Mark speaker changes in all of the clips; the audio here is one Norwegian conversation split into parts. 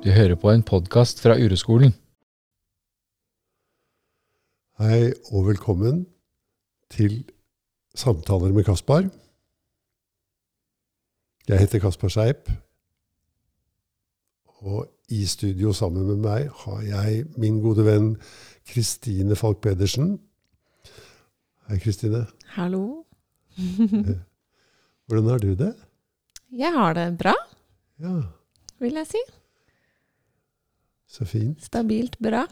Speaker 1: Du hører på en podkast fra Ureskolen.
Speaker 2: Hei og velkommen til Samtaler med Kaspar. Jeg heter Kaspar Seip, og i studio sammen med meg har jeg min gode venn Kristine Falk Pedersen. Hei, Kristine.
Speaker 3: Hallo.
Speaker 2: Hvordan har du det?
Speaker 3: Jeg har det bra,
Speaker 2: Ja,
Speaker 3: vil jeg si.
Speaker 2: Så fint.
Speaker 3: Stabilt bra.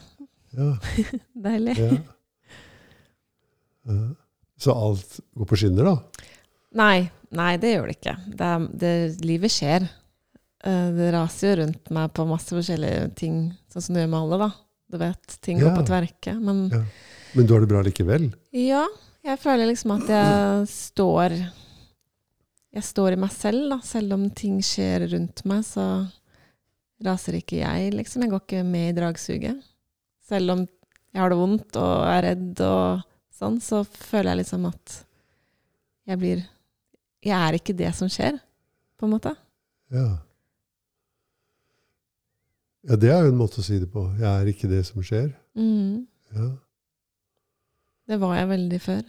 Speaker 2: Ja,
Speaker 3: Deilig.
Speaker 2: ja. ja. Så alt går på skinner, da?
Speaker 3: Nei, nei, det gjør det ikke. Det, det, livet skjer. Eh, Det raser jo rundt meg på masse forskjellige ting, sånn som det gjør med alle, da. Du vet, ting
Speaker 2: Ja.
Speaker 3: går på tverke. Men
Speaker 2: Ja. Men du har det bra likevel?
Speaker 3: ja, jeg føler liksom at jeg står Jeg står i meg selv, da. Selv om ting skjer rundt meg, så raser ikke jeg, liksom. Jeg går ikke med i dragsuget. Selv om jeg har det vondt og er redd og sånn, så føler jeg liksom at jeg blir Jeg er ikke det som skjer, på en måte.
Speaker 2: Ja. Ja, det er jo en måte å si det på. Jeg er ikke det som skjer.
Speaker 3: Mm.
Speaker 2: Ja,
Speaker 3: Det var jeg veldig før.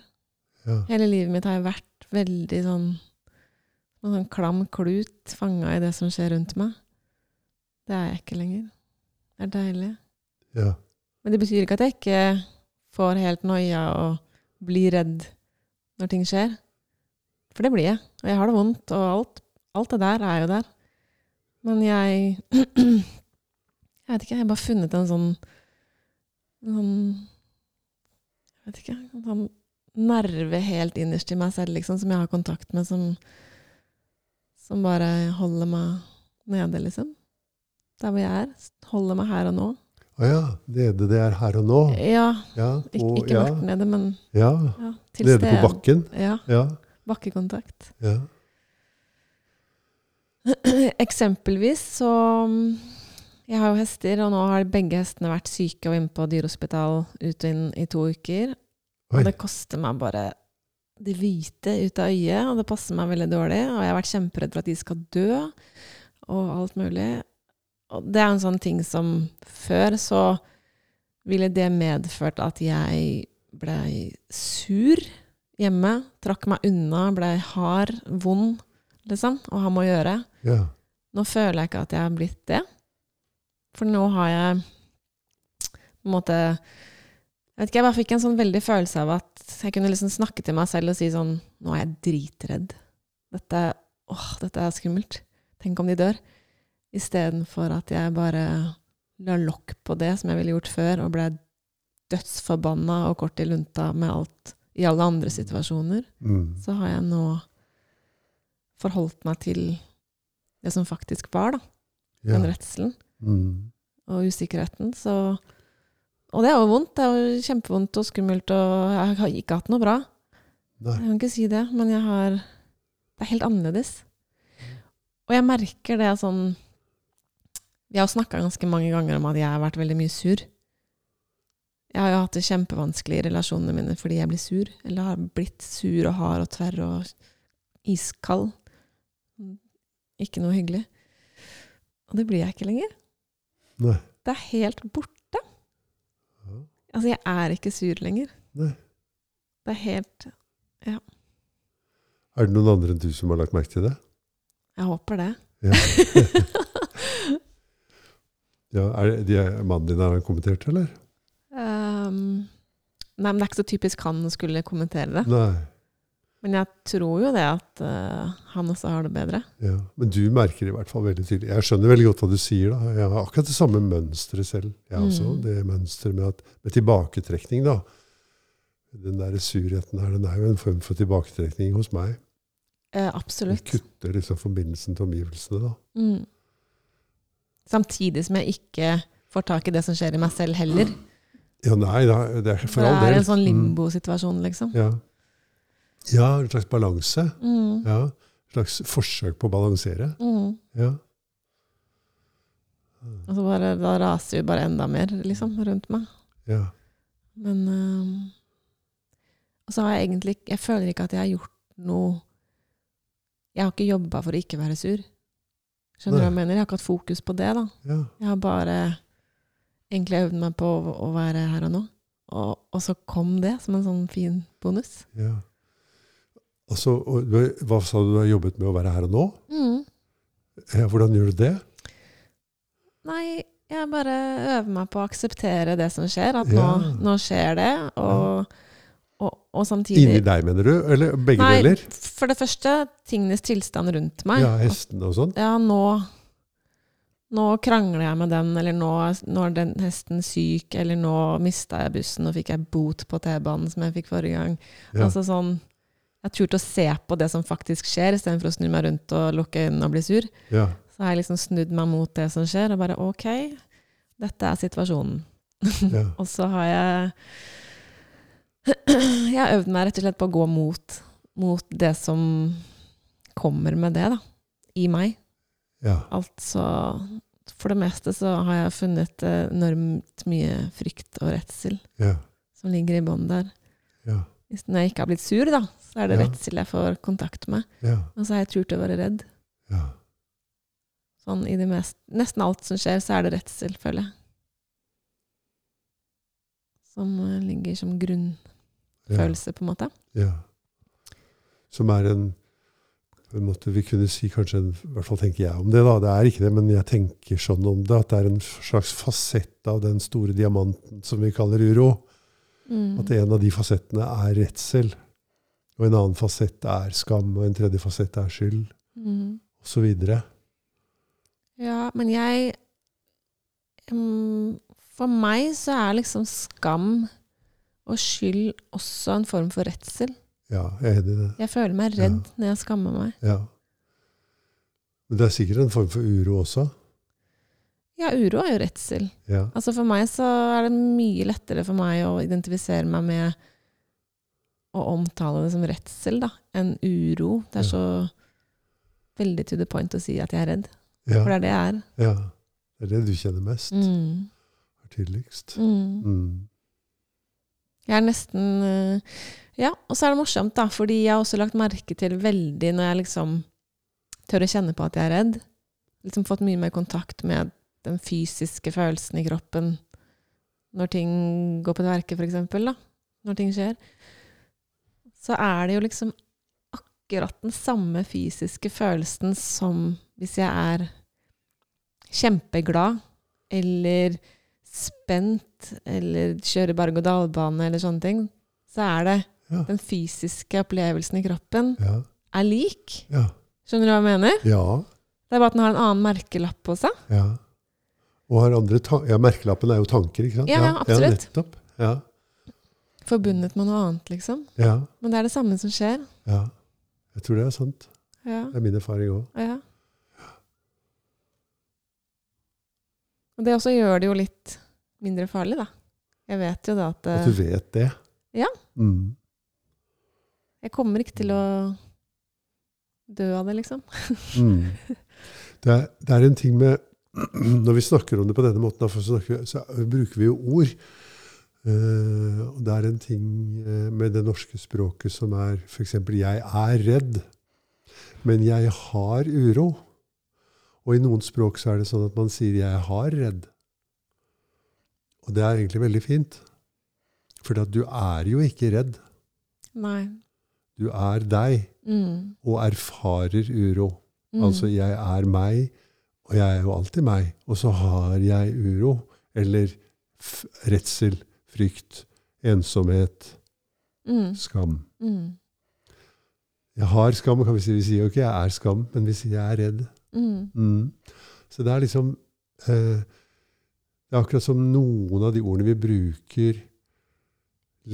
Speaker 2: ja.
Speaker 3: Hele livet mitt har jeg vært veldig sånn en sånn klam klut fanga i det som skjer rundt meg. Det er jeg ikke lenger. Det er deilig.
Speaker 2: ja.
Speaker 3: Men det betyr ikke at jeg ikke får helt noia og blir redd når ting skjer. For det blir jeg. Og jeg har det vondt, og alt, alt det der er jo der. Men jeg Jeg vet ikke, jeg har bare funnet en sånn en sånn Jeg vet ikke En sånn nerve helt innerst i meg selv, liksom, som jeg har kontakt med, som, som bare holder meg nede, liksom. Der hvor jeg er. Holder meg her og nå.
Speaker 2: Å ja. Nede det er her og nå.
Speaker 3: Ja,
Speaker 2: Ja.
Speaker 3: ikke,
Speaker 2: og-
Speaker 3: ikke
Speaker 2: ja.
Speaker 3: mørkt nede, men
Speaker 2: Ja.
Speaker 3: ja, til
Speaker 2: Nede på bakken.
Speaker 3: Ja,
Speaker 2: Ja.
Speaker 3: bakkekontakt.
Speaker 2: ja.
Speaker 3: Eksempelvis så mm, Jeg har jo hester, og nå har begge hestene vært syke og inne på dyrehospital ut og inn i to uker.
Speaker 2: Oi.
Speaker 3: Og det koster meg bare det hvite ut av øyet, og det passer meg veldig dårlig. Og jeg har vært kjemperedd for at de skal dø, og alt mulig. Og det er en sånn ting som før så ville det medført at jeg blei sur hjemme. Trakk meg unna, blei hard, vond, liksom, og med å gjøre.
Speaker 2: Ja.
Speaker 3: Nå føler jeg ikke at jeg har blitt det. For nå har jeg på en måte Jeg vet ikke, jeg bare fikk en sånn veldig følelse av at jeg kunne liksom snakke til meg selv og si sånn Nå er jeg dritredd. Dette, åh, dette er skummelt. Tenk om de dør. Istedenfor at jeg bare la lokk på det som jeg ville gjort før, og ble dødsforbanna og kort i lunta med alt i alle andre situasjoner
Speaker 2: Mm.
Speaker 3: så har jeg nå forholdt meg til det som faktisk var, da.
Speaker 2: ja.
Speaker 3: Den redselen
Speaker 2: Mm.
Speaker 3: og usikkerheten. Så Og det er jo vondt. Det er jo kjempevondt og skummelt, og jeg har ikke hatt noe bra.
Speaker 2: Nei.
Speaker 3: Jeg kan ikke si det, men jeg har Det er helt annerledes. Og jeg merker det sånn Vi har snakka ganske mange ganger om at jeg har vært veldig mye sur. Jeg har jo hatt det kjempevanskelig i relasjonene mine fordi jeg blir sur. Eller har blitt sur og hard og tverr og iskald. Ikke noe hyggelig. Og det blir jeg ikke lenger.
Speaker 2: Nei.
Speaker 3: Det er helt borte.
Speaker 2: Ja.
Speaker 3: Altså, jeg er ikke sur lenger.
Speaker 2: Nei.
Speaker 3: Det er helt Ja.
Speaker 2: Er det noen andre enn du som har lagt merke til det?
Speaker 3: Jeg håper det.
Speaker 2: Ja. ja er det, de, mannen din har kommentert, eller?
Speaker 3: Um, nei, men det er ikke så typisk han skulle kommentere det.
Speaker 2: Nei.
Speaker 3: Men jeg tror jo det at uh, han også har det bedre.
Speaker 2: Ja. Men du merker i hvert fall veldig tydelig. Jeg skjønner veldig godt hva du sier. da. Jeg har akkurat det samme mønsteret selv. Jeg også.
Speaker 3: Mm.
Speaker 2: Det mønsteret med, med tilbaketrekning, da. Den der surheten her, den er jo en form for tilbaketrekning hos meg.
Speaker 3: Eh, absolutt.
Speaker 2: Du kutter liksom forbindelsen til omgivelsene, da.
Speaker 3: Mm. Samtidig som jeg ikke får tak i det som skjer i meg selv heller.
Speaker 2: Ja, nei, det er, det for
Speaker 3: det
Speaker 2: all del.
Speaker 3: er en sånn
Speaker 2: Mm.
Speaker 3: limbo-situasjon, liksom.
Speaker 2: Ja. ja, en slags balanse.
Speaker 3: Mm.
Speaker 2: Ja. en slags forsøk på å balansere.
Speaker 3: Mm.
Speaker 2: Ja.
Speaker 3: Og så bare, da raser jo bare enda mer, liksom, rundt meg.
Speaker 2: ja.
Speaker 3: Men øh, Og så har jeg egentlig Jeg føler ikke at jeg har gjort noe Jeg har ikke jobba for å ikke være sur. Skjønner du hva jeg mener? Jeg har ikke hatt fokus på det, da.
Speaker 2: Ja.
Speaker 3: Jeg har bare egentlig øvd meg på å, å være her og nå. Og, og så kom det som en sånn fin bonus.
Speaker 2: ja. Altså, og, hva sa du du har jobbet med å være her og nå?
Speaker 3: Mm.
Speaker 2: Hvordan gjør du det?
Speaker 3: Nei, jeg bare øver meg på å akseptere det som skjer. At
Speaker 2: Ja.
Speaker 3: nå, nå skjer det, og, og, og samtidig
Speaker 2: Inni deg, mener du? Eller begge
Speaker 3: Nei,
Speaker 2: deler?
Speaker 3: for det første tingenes tilstand rundt meg.
Speaker 2: Ja, hestene og sånn?
Speaker 3: Ja, nå Nå krangler jeg med den, eller nå, nå er den hesten syk, eller nå mista jeg bussen og fikk jeg bot på T-banen som jeg fikk forrige gang.
Speaker 2: Ja.
Speaker 3: Altså sånn Jeg turte turt å se på det som faktisk skjer, istedenfor å snu meg rundt og lukke øynene og bli sur.
Speaker 2: ja.
Speaker 3: Så har jeg liksom snudd meg mot det som skjer, og bare OK, dette er situasjonen.
Speaker 2: ja.
Speaker 3: Og så har jeg Jeg har øvd meg rett og slett på å gå mot, mot det som kommer med det, da. I meg.
Speaker 2: ja.
Speaker 3: Altså For det meste så har jeg funnet enormt mye frykt og redsel
Speaker 2: ja.
Speaker 3: som ligger i bånn der.
Speaker 2: ja.
Speaker 3: Når jeg ikke har blitt sur, da, så er det redsel jeg får kontakt med.
Speaker 2: ja.
Speaker 3: Og så har jeg turt å være redd.
Speaker 2: ja.
Speaker 3: Sånn i det mest, nesten alt som skjer, så er det redsel, føler jeg. Som eh, ligger som grunnfølelse, på en måte.
Speaker 2: Ja. Som er en på en måte Vi kunne si kanskje en, I hvert fall tenker jeg om det, da. Det er ikke det, men jeg tenker sånn om det. At det er en slags fasett av den store diamanten som vi kaller uro.
Speaker 3: Mm.
Speaker 2: At en av de fasettene er redsel. Og en annen fasett er skam, og en tredje fasett er skyld,
Speaker 3: Mm.
Speaker 2: osv.
Speaker 3: Ja, men jeg mm, For meg så er liksom skam og skyld også en form for redsel.
Speaker 2: Ja, jeg er enig i det.
Speaker 3: Jeg føler meg redd når jeg skammer meg.
Speaker 2: Ja. Men det er sikkert en form for uro også.
Speaker 3: Ja, uro er jo redsel.
Speaker 2: Ja.
Speaker 3: Altså For meg så er det mye lettere for meg å identifisere meg med å omtale det som redsel, da, enn uro. Det er
Speaker 2: Ja.
Speaker 3: så veldig to the point å si at jeg er redd.
Speaker 2: Ja.
Speaker 3: For det er det jeg er.
Speaker 2: ja. Det er det du kjenner mest.
Speaker 3: Mm.
Speaker 2: Er tidligst.
Speaker 3: Mm.
Speaker 2: Mm.
Speaker 3: Jeg er nesten eh, Ja, og så er det morsomt, da, fordi jeg har også lagt merke til veldig når jeg liksom tør å kjenne på at jeg er redd. Liksom fått mye mer kontakt med den fysiske følelsen i kroppen når ting går på tverke, for eksempel, da. Når ting skjer. Så er det jo liksom akkurat den samme fysiske følelsen som hvis jeg er kjempeglad eller spent eller kjører berg-og-dal-bane eller sånne ting, så er det
Speaker 2: Ja.
Speaker 3: den fysiske opplevelsen i kroppen
Speaker 2: Ja.
Speaker 3: er lik.
Speaker 2: Ja.
Speaker 3: Skjønner du hva jeg mener?
Speaker 2: ja.
Speaker 3: Det er bare at den har en annen merkelapp på seg.
Speaker 2: Ja. Og har andre ja, merkelappen er jo tanker, ikke sant?
Speaker 3: Ja, ja, absolutt.
Speaker 2: Ja, nettopp. Ja.
Speaker 3: Forbundet med noe annet, liksom.
Speaker 2: Ja,
Speaker 3: Men det er det samme som skjer.
Speaker 2: ja. Jeg tror det er sant.
Speaker 3: Ja,
Speaker 2: Det er min erfaring òg.
Speaker 3: ja. Og det også gjør det jo litt mindre farlig, da. Jeg vet jo da at
Speaker 2: At du vet det.
Speaker 3: Ja.
Speaker 2: Mm.
Speaker 3: jeg kommer ikke til å dø av det, liksom.
Speaker 2: Mm. Det, er, det er en ting med Når vi snakker om det på denne måten, så, vi, så bruker vi jo ord. Uh, og det er en ting eh, med det norske språket som er f.eks.: Jeg er redd, men jeg har uro. Og i noen språk så er det sånn at man sier 'jeg har redd'. Og det er egentlig veldig fint. For du er jo ikke redd.
Speaker 3: Nei.
Speaker 2: Du er deg,
Speaker 3: Mm.
Speaker 2: og erfarer uro.
Speaker 3: Mm.
Speaker 2: Altså, jeg er meg, og jeg er jo alltid meg. Og så har jeg uro, eller redsel, frykt, ensomhet,
Speaker 3: mm.
Speaker 2: skam.
Speaker 3: Mm.
Speaker 2: Jeg har skam, kan vi si. Vi sier jo ikke 'jeg er skam', men vi sier 'jeg er redd'.
Speaker 3: Mm.
Speaker 2: Mm. Så det er liksom eh, Det er akkurat som noen av de ordene vi bruker,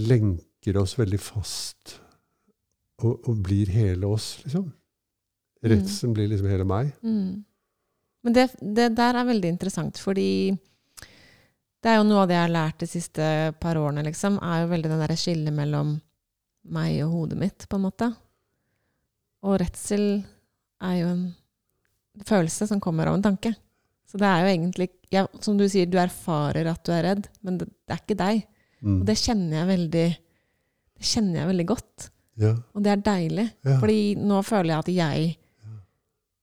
Speaker 2: lenker oss veldig fast og, og blir hele oss, liksom. Redselen blir liksom hele meg.
Speaker 3: Mm. Men det, det der er veldig interessant, fordi det er jo noe av det jeg har lært de siste par årene, liksom, er jo veldig den derre skillet mellom meg og hodet mitt, på en måte. Og redsel er jo en følelse som kommer av en tanke. Så det er jo egentlig ja, Som du sier, du erfarer at du er redd, men det, det er ikke deg.
Speaker 2: Mm.
Speaker 3: Og det kjenner jeg veldig Det kjenner jeg veldig godt.
Speaker 2: Ja,
Speaker 3: Og det er deilig.
Speaker 2: ja.
Speaker 3: Fordi nå føler jeg at jeg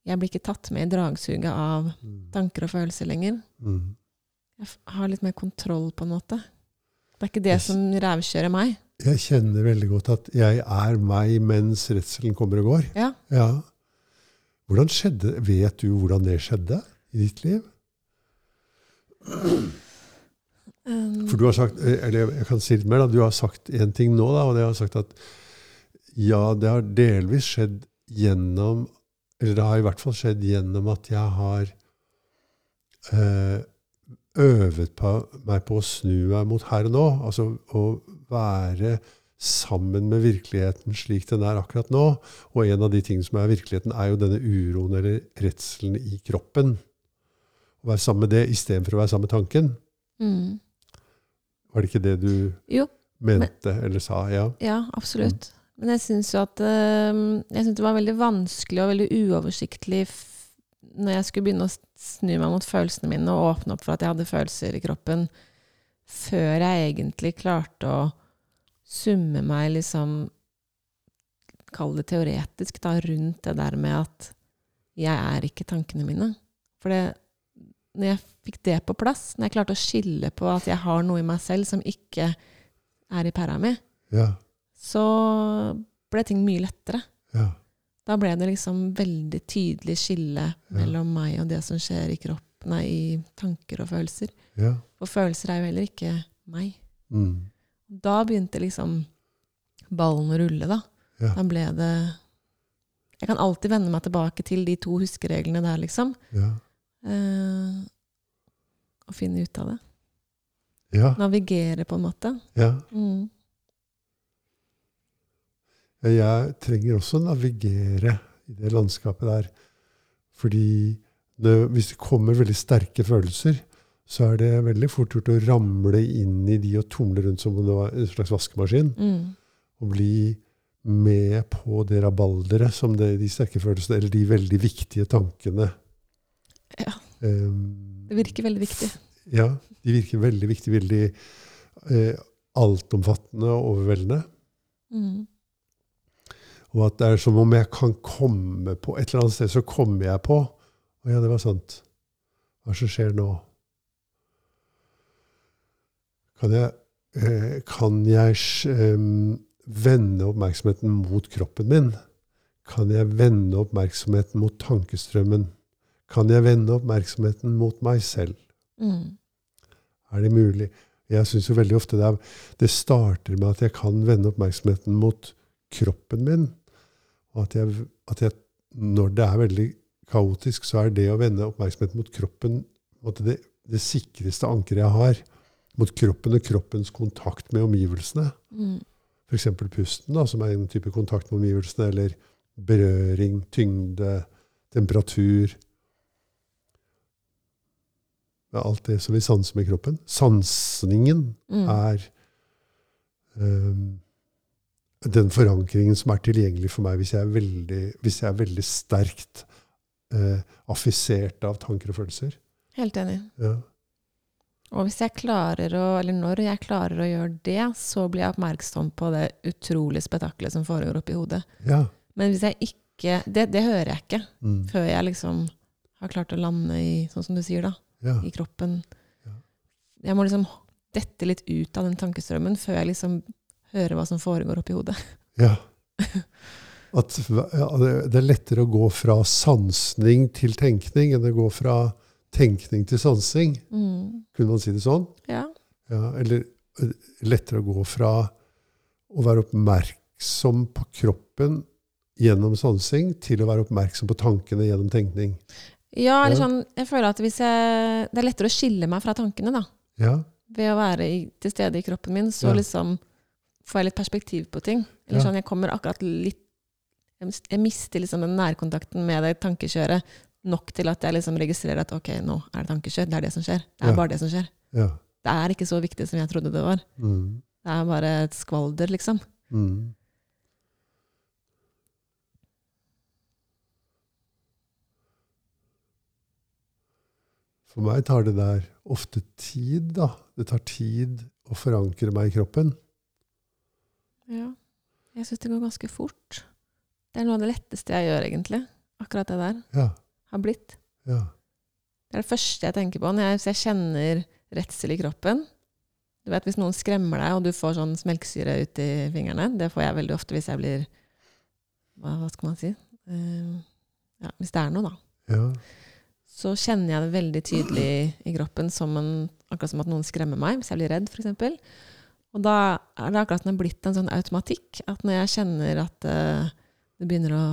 Speaker 3: Jeg blir ikke tatt med i dragsuget av
Speaker 2: Mm.
Speaker 3: tanker og følelser lenger.
Speaker 2: Mm.
Speaker 3: Jeg har litt mer kontroll, på en måte. Det er ikke det
Speaker 2: jeg,
Speaker 3: som rævkjører meg.
Speaker 2: Jeg kjenner veldig godt at jeg er meg mens redselen kommer og går.
Speaker 3: Ja.
Speaker 2: Ja. Hvordan skjedde, Vet du hvordan det skjedde i ditt liv?
Speaker 3: Um,
Speaker 2: For du har sagt, eh, eller jeg kan si litt mer da, du har sagt en ting nå, da, og det har sagt at ja, det har delvis skjedd gjennom Eller det har i hvert fall skjedd gjennom at jeg har eh, øvet på, meg på å snu meg mot her og nå. Altså å være sammen med virkeligheten slik den er akkurat nå. Og en av de tingene som er virkeligheten, er jo denne uroen eller redselen i kroppen. Å være sammen med det istedenfor å være sammen med tanken.
Speaker 3: mm.
Speaker 2: Var det ikke det du
Speaker 3: Jo,
Speaker 2: mente eller sa? Ja.
Speaker 3: ja, absolutt. Men jeg syns jo at eh, Jeg synes det var veldig vanskelig og veldig uoversiktlig når jeg skulle begynne å snu meg mot følelsene mine og åpne opp for at jeg hadde følelser i kroppen, før jeg egentlig klarte å summe meg liksom Kall det teoretisk, da, rundt det der med at jeg er ikke tankene mine. For det, når jeg fikk det på plass, når jeg klarte å skille på at jeg har noe i meg selv som ikke er i pæra mi,
Speaker 2: Ja.
Speaker 3: så ble ting mye lettere.
Speaker 2: Ja.
Speaker 3: Da ble det liksom veldig tydelig skille mellom meg og det som skjer i kroppen, nei, i tanker og følelser.
Speaker 2: Ja.
Speaker 3: For følelser er jo heller ikke meg.
Speaker 2: Mm.
Speaker 3: Da begynte liksom ballen å rulle, da.
Speaker 2: Ja.
Speaker 3: Da ble det Jeg kan alltid vende meg tilbake til de to huskereglene der, liksom.
Speaker 2: Ja.
Speaker 3: Eh, og finne ut av det.
Speaker 2: Ja.
Speaker 3: Navigere, på en måte.
Speaker 2: ja.
Speaker 3: Mm.
Speaker 2: Jeg trenger også å navigere i det landskapet der. Fordi det, hvis det kommer veldig sterke følelser, så er det veldig fort gjort å ramle inn i de og tumle rundt som en slags vaskemaskin.
Speaker 3: Mm.
Speaker 2: Og bli med på det rabalderet som det, de sterke følelsene, eller de veldig viktige tankene.
Speaker 3: Ja.
Speaker 2: Um,
Speaker 3: Det virker veldig viktig.
Speaker 2: Ja, de virker veldig viktige, veldig eh, altomfattende og overveldende.
Speaker 3: Mm.
Speaker 2: Og at det er som om jeg kan komme på Et eller annet sted så kommer jeg på Å ja, det var sant. Hva det som skjer nå? Kan jeg, eh, kan jeg eh, vende oppmerksomheten mot kroppen min? Kan jeg vende oppmerksomheten mot tankestrømmen? Kan jeg vende oppmerksomheten mot meg selv?
Speaker 3: Mm.
Speaker 2: Er det mulig? Jeg syns jo veldig ofte det, er, det starter med at jeg kan vende oppmerksomheten mot kroppen min. Og at jeg, at jeg, når det er veldig kaotisk, så er det å vende oppmerksomheten mot kroppen det, det sikreste ankeret jeg har. Mot kroppen og kroppens kontakt med omgivelsene.
Speaker 3: Mm.
Speaker 2: F.eks. pusten, da, som er en type kontakt med omgivelsene. Eller berøring, tyngde, temperatur. Det er alt det som vi sanser med kroppen. Sansningen
Speaker 3: Mm.
Speaker 2: er um, den forankringen som er tilgjengelig for meg hvis jeg er veldig, hvis jeg er veldig sterkt uh, affisert av tanker og følelser.
Speaker 3: Helt enig.
Speaker 2: Ja.
Speaker 3: Og hvis jeg klarer å, eller når jeg klarer å gjøre det, så blir jeg oppmerksom på det utrolige spetakkelet som foregår oppi hodet.
Speaker 2: ja.
Speaker 3: Men hvis jeg ikke Det, det hører jeg ikke
Speaker 2: Mm.
Speaker 3: før jeg liksom har klart å lande i, sånn som du sier, da,
Speaker 2: ja.
Speaker 3: i kroppen.
Speaker 2: Ja.
Speaker 3: Jeg må liksom dette litt ut av den tankestrømmen før jeg liksom hører hva som foregår oppi hodet.
Speaker 2: ja. At det er lettere å gå fra sansning til tenkning enn å gå fra tenkning til sansing.
Speaker 3: Mm.
Speaker 2: Kunne man si det sånn?
Speaker 3: Ja.
Speaker 2: Ja, eller eh, lettere å gå fra å være oppmerksom på kroppen gjennom sansing til å være oppmerksom på tankene gjennom tenkning.
Speaker 3: ja, eller sånn Jeg føler at hvis jeg Det er lettere å skille meg fra tankene, da.
Speaker 2: Ja,
Speaker 3: Ved å være i, til stede i kroppen min, så
Speaker 2: Ja.
Speaker 3: liksom får jeg litt perspektiv på ting. Eller
Speaker 2: Ja.
Speaker 3: sånn, jeg kommer akkurat litt jeg mister liksom den nærkontakten med det tankekjøret nok til at jeg liksom registrerer at ok, nå er det tankekjør. Det er det som skjer. Det er
Speaker 2: Ja.
Speaker 3: bare det som skjer.
Speaker 2: ja.
Speaker 3: Det er ikke så viktig som jeg trodde det var.
Speaker 2: Mm.
Speaker 3: Det er bare et skvalder, liksom.
Speaker 2: Mm. For meg tar det der ofte tid, da. Det tar tid å forankre meg i kroppen.
Speaker 3: Ja. Jeg syns det går ganske fort. Det er noe av det letteste jeg gjør, egentlig. Akkurat det der
Speaker 2: Ja.
Speaker 3: Har blitt.
Speaker 2: Ja.
Speaker 3: Det er det første jeg tenker på når jeg, jeg kjenner redsel i kroppen. Du vet Hvis noen skremmer deg, og du får sånn smelkesyre ut i fingrene Det får jeg veldig ofte hvis jeg blir Hva, hva skal man si? Uh, ja, hvis det er noe, da.
Speaker 2: Ja.
Speaker 3: Så kjenner jeg det veldig tydelig i kroppen, som en, akkurat som at noen skremmer meg. Hvis jeg blir redd, f.eks. Og da er det akkurat som det er blitt en sånn automatikk. At når jeg kjenner at uh, det begynner å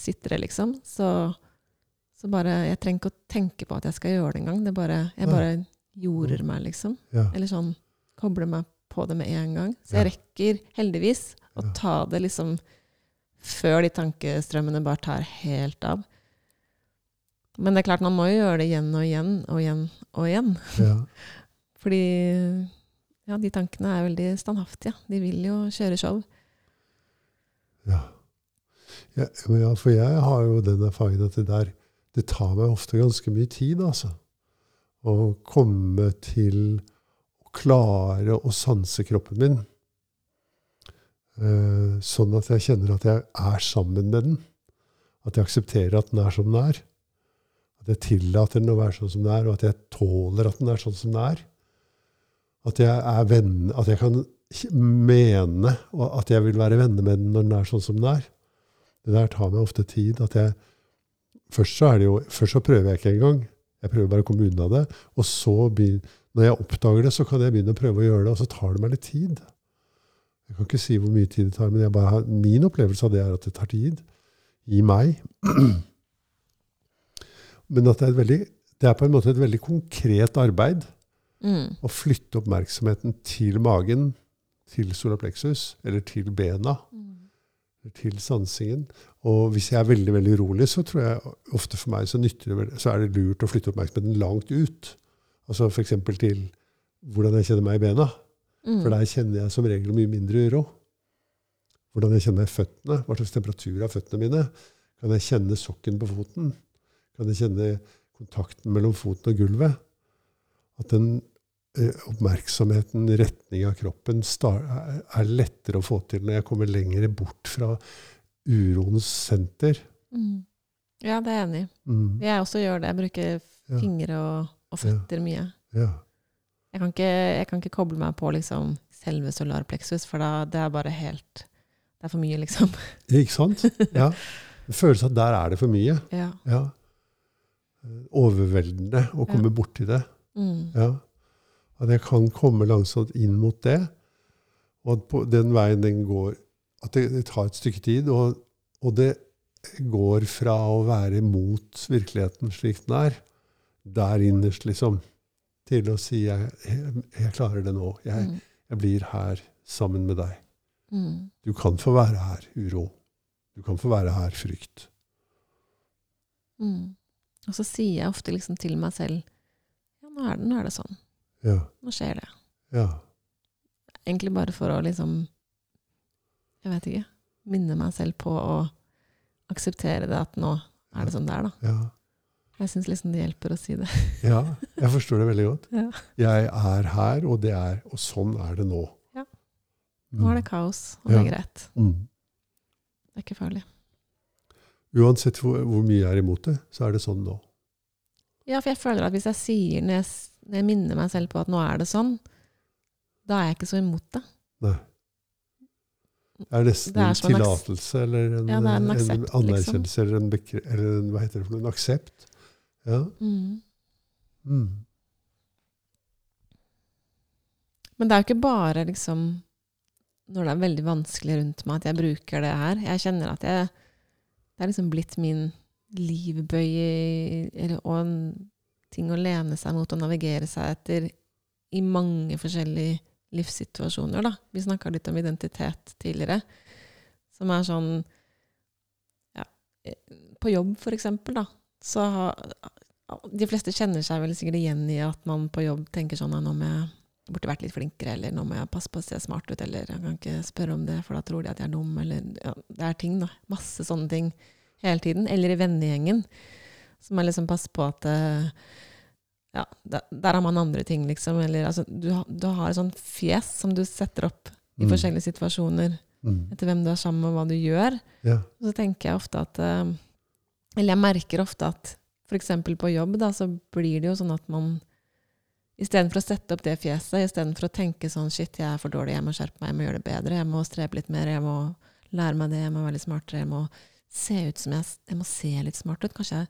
Speaker 3: sitre, liksom, så, så bare Jeg trenger ikke å tenke på at jeg skal gjøre det engang. Det jeg bare jorder meg, liksom.
Speaker 2: Ja.
Speaker 3: Eller sånn kobler meg på det med en gang. Så jeg rekker heldigvis å ta det liksom før de tankestrømmene bare tar helt av. Men det er klart, man må jo gjøre det igjen og igjen og igjen og igjen.
Speaker 2: ja.
Speaker 3: Fordi ja, de tankene er veldig standhaftige. De vil jo kjøre show.
Speaker 2: Ja. Ja, ja, for jeg har jo den erfaringen at det der Det tar meg ofte ganske mye tid, altså. Å komme til å klare å sanse kroppen min. Eh, sånn at jeg kjenner at jeg er sammen med den. At jeg aksepterer at den er som den er. At jeg tillater den å være sånn som den er, og at jeg tåler at den er sånn som den er. At jeg er venn, at jeg kan mene at jeg vil være venner med den når den er sånn som den er. Det der tar meg ofte tid. at jeg, Først så, jo, først så prøver jeg ikke engang. Jeg prøver bare å komme unna det. Og så, når jeg oppdager det, så kan jeg begynne å prøve å gjøre det, og så tar det meg litt tid. Jeg kan ikke si hvor mye tid det tar, men jeg bare har, min opplevelse av det er at det tar tid. I meg. Men at det er, et veldig, det er på en måte et veldig konkret arbeid
Speaker 3: Mm.
Speaker 2: å flytte oppmerksomheten til magen, til solarplexus, eller til bena, eller til sansingen. Og hvis jeg er veldig veldig urolig, så tror jeg ofte for meg så, det, så er det lurt å flytte oppmerksomheten langt ut. Altså f.eks. til hvordan jeg kjenner meg i bena.
Speaker 3: Mm.
Speaker 2: For der kjenner jeg som regel mye mindre uro. Hvordan jeg kjenner føttene, hva slags temperatur av føttene mine. Kan jeg kjenne sokken på foten? Kan jeg kjenne kontakten mellom foten og gulvet? At den eh, oppmerksomheten, retning av kroppen, er, er lettere å få til når jeg kommer lenger bort fra uroens senter.
Speaker 3: Mm. Ja, det er jeg enig i.
Speaker 2: Mm.
Speaker 3: Jeg også gjør det. Jeg bruker
Speaker 2: Ja.
Speaker 3: fingre og, og føtter mye.
Speaker 2: Ja.
Speaker 3: Jeg kan, ikke, jeg kan ikke koble meg på liksom, selve solarpleksus, for da, det er bare helt Det er for mye, liksom.
Speaker 2: Ikke sant? Ja. Det føles at der er det for mye.
Speaker 3: Ja.
Speaker 2: Ja. Overveldende å komme borti det.
Speaker 3: Mm.
Speaker 2: Ja. At jeg kan komme langsomt inn mot det. Og at på den veien den går At det, det tar et stykke tid. Og, og det går fra å være mot virkeligheten slik den er, der innerst, liksom, til å si jeg, jeg, jeg klarer det nå. Jeg,
Speaker 3: Mm.
Speaker 2: jeg blir her sammen med deg.
Speaker 3: Mm.
Speaker 2: Du kan få være her, uro. Du kan få være her, frykt.
Speaker 3: Mm. Og så sier jeg ofte liksom til meg selv Ja, nå er det, nå er det sånn.
Speaker 2: Ja.
Speaker 3: Nå skjer det.
Speaker 2: Ja.
Speaker 3: Egentlig bare for å liksom Jeg vet ikke. Minne meg selv på å akseptere det at nå er det sånn det er, da.
Speaker 2: Ja.
Speaker 3: Jeg syns liksom det hjelper å si det.
Speaker 2: ja. Jeg forstår det veldig godt.
Speaker 3: Ja.
Speaker 2: Jeg er her, og det er, og sånn er det nå.
Speaker 3: Ja. Nå er det kaos, og det
Speaker 2: Ja.
Speaker 3: er greit.
Speaker 2: Mm.
Speaker 3: Det er ikke farlig.
Speaker 2: Uansett hvor, hvor mye jeg er imot det, så er det sånn nå.
Speaker 3: Ja, for jeg føler at hvis jeg sier, når jeg, når jeg minner meg selv på at nå er det sånn, da er jeg ikke så imot det.
Speaker 2: Nei. Det er nesten
Speaker 3: Det er
Speaker 2: en tillatelse eller en,
Speaker 3: Ja, en
Speaker 2: en
Speaker 3: aksept, liksom.
Speaker 2: anerkjennelse eller, en eller en, hva heter det for noe, en aksept. Ja.
Speaker 3: Mm.
Speaker 2: Mm.
Speaker 3: Men det er jo ikke bare liksom når det er veldig vanskelig rundt meg at jeg bruker det her. Jeg kjenner at jeg Det er liksom blitt min livbøye eller, og en ting å lene seg mot og navigere seg etter i mange forskjellige livssituasjoner. Da. Vi snakka litt om identitet tidligere, som er sånn ja, På jobb, for eksempel, da, så har De fleste kjenner seg vel sikkert igjen i at man på jobb tenker sånn at nå må jeg burde vært litt flinkere, eller nå må jeg passe på å se smart ut, eller jeg kan ikke spørre om det, for da tror de at jeg er dum, eller ja, Det er ting, da. Masse sånne ting hele tiden. Eller i vennegjengen. som jeg liksom passe på at eh, Ja, der, der har man andre ting, liksom. Eller altså, du, du har et sånt fjes som du setter opp i
Speaker 2: Mm.
Speaker 3: forskjellige situasjoner
Speaker 2: Mm.
Speaker 3: etter hvem du er sammen med, og hva du gjør.
Speaker 2: Ja.
Speaker 3: Og så tenker jeg ofte at eh, Eller jeg merker ofte at f.eks. på jobb, da, så blir det jo sånn at man Istedenfor å sette opp det fjeset, istedenfor å tenke sånn Shit, jeg er for dårlig, jeg må skjerpe meg, jeg må gjøre det bedre, jeg må strebe litt mer, jeg må lære meg det, jeg må være litt smartere, jeg må se ut som jeg Jeg må se litt smart ut. Kanskje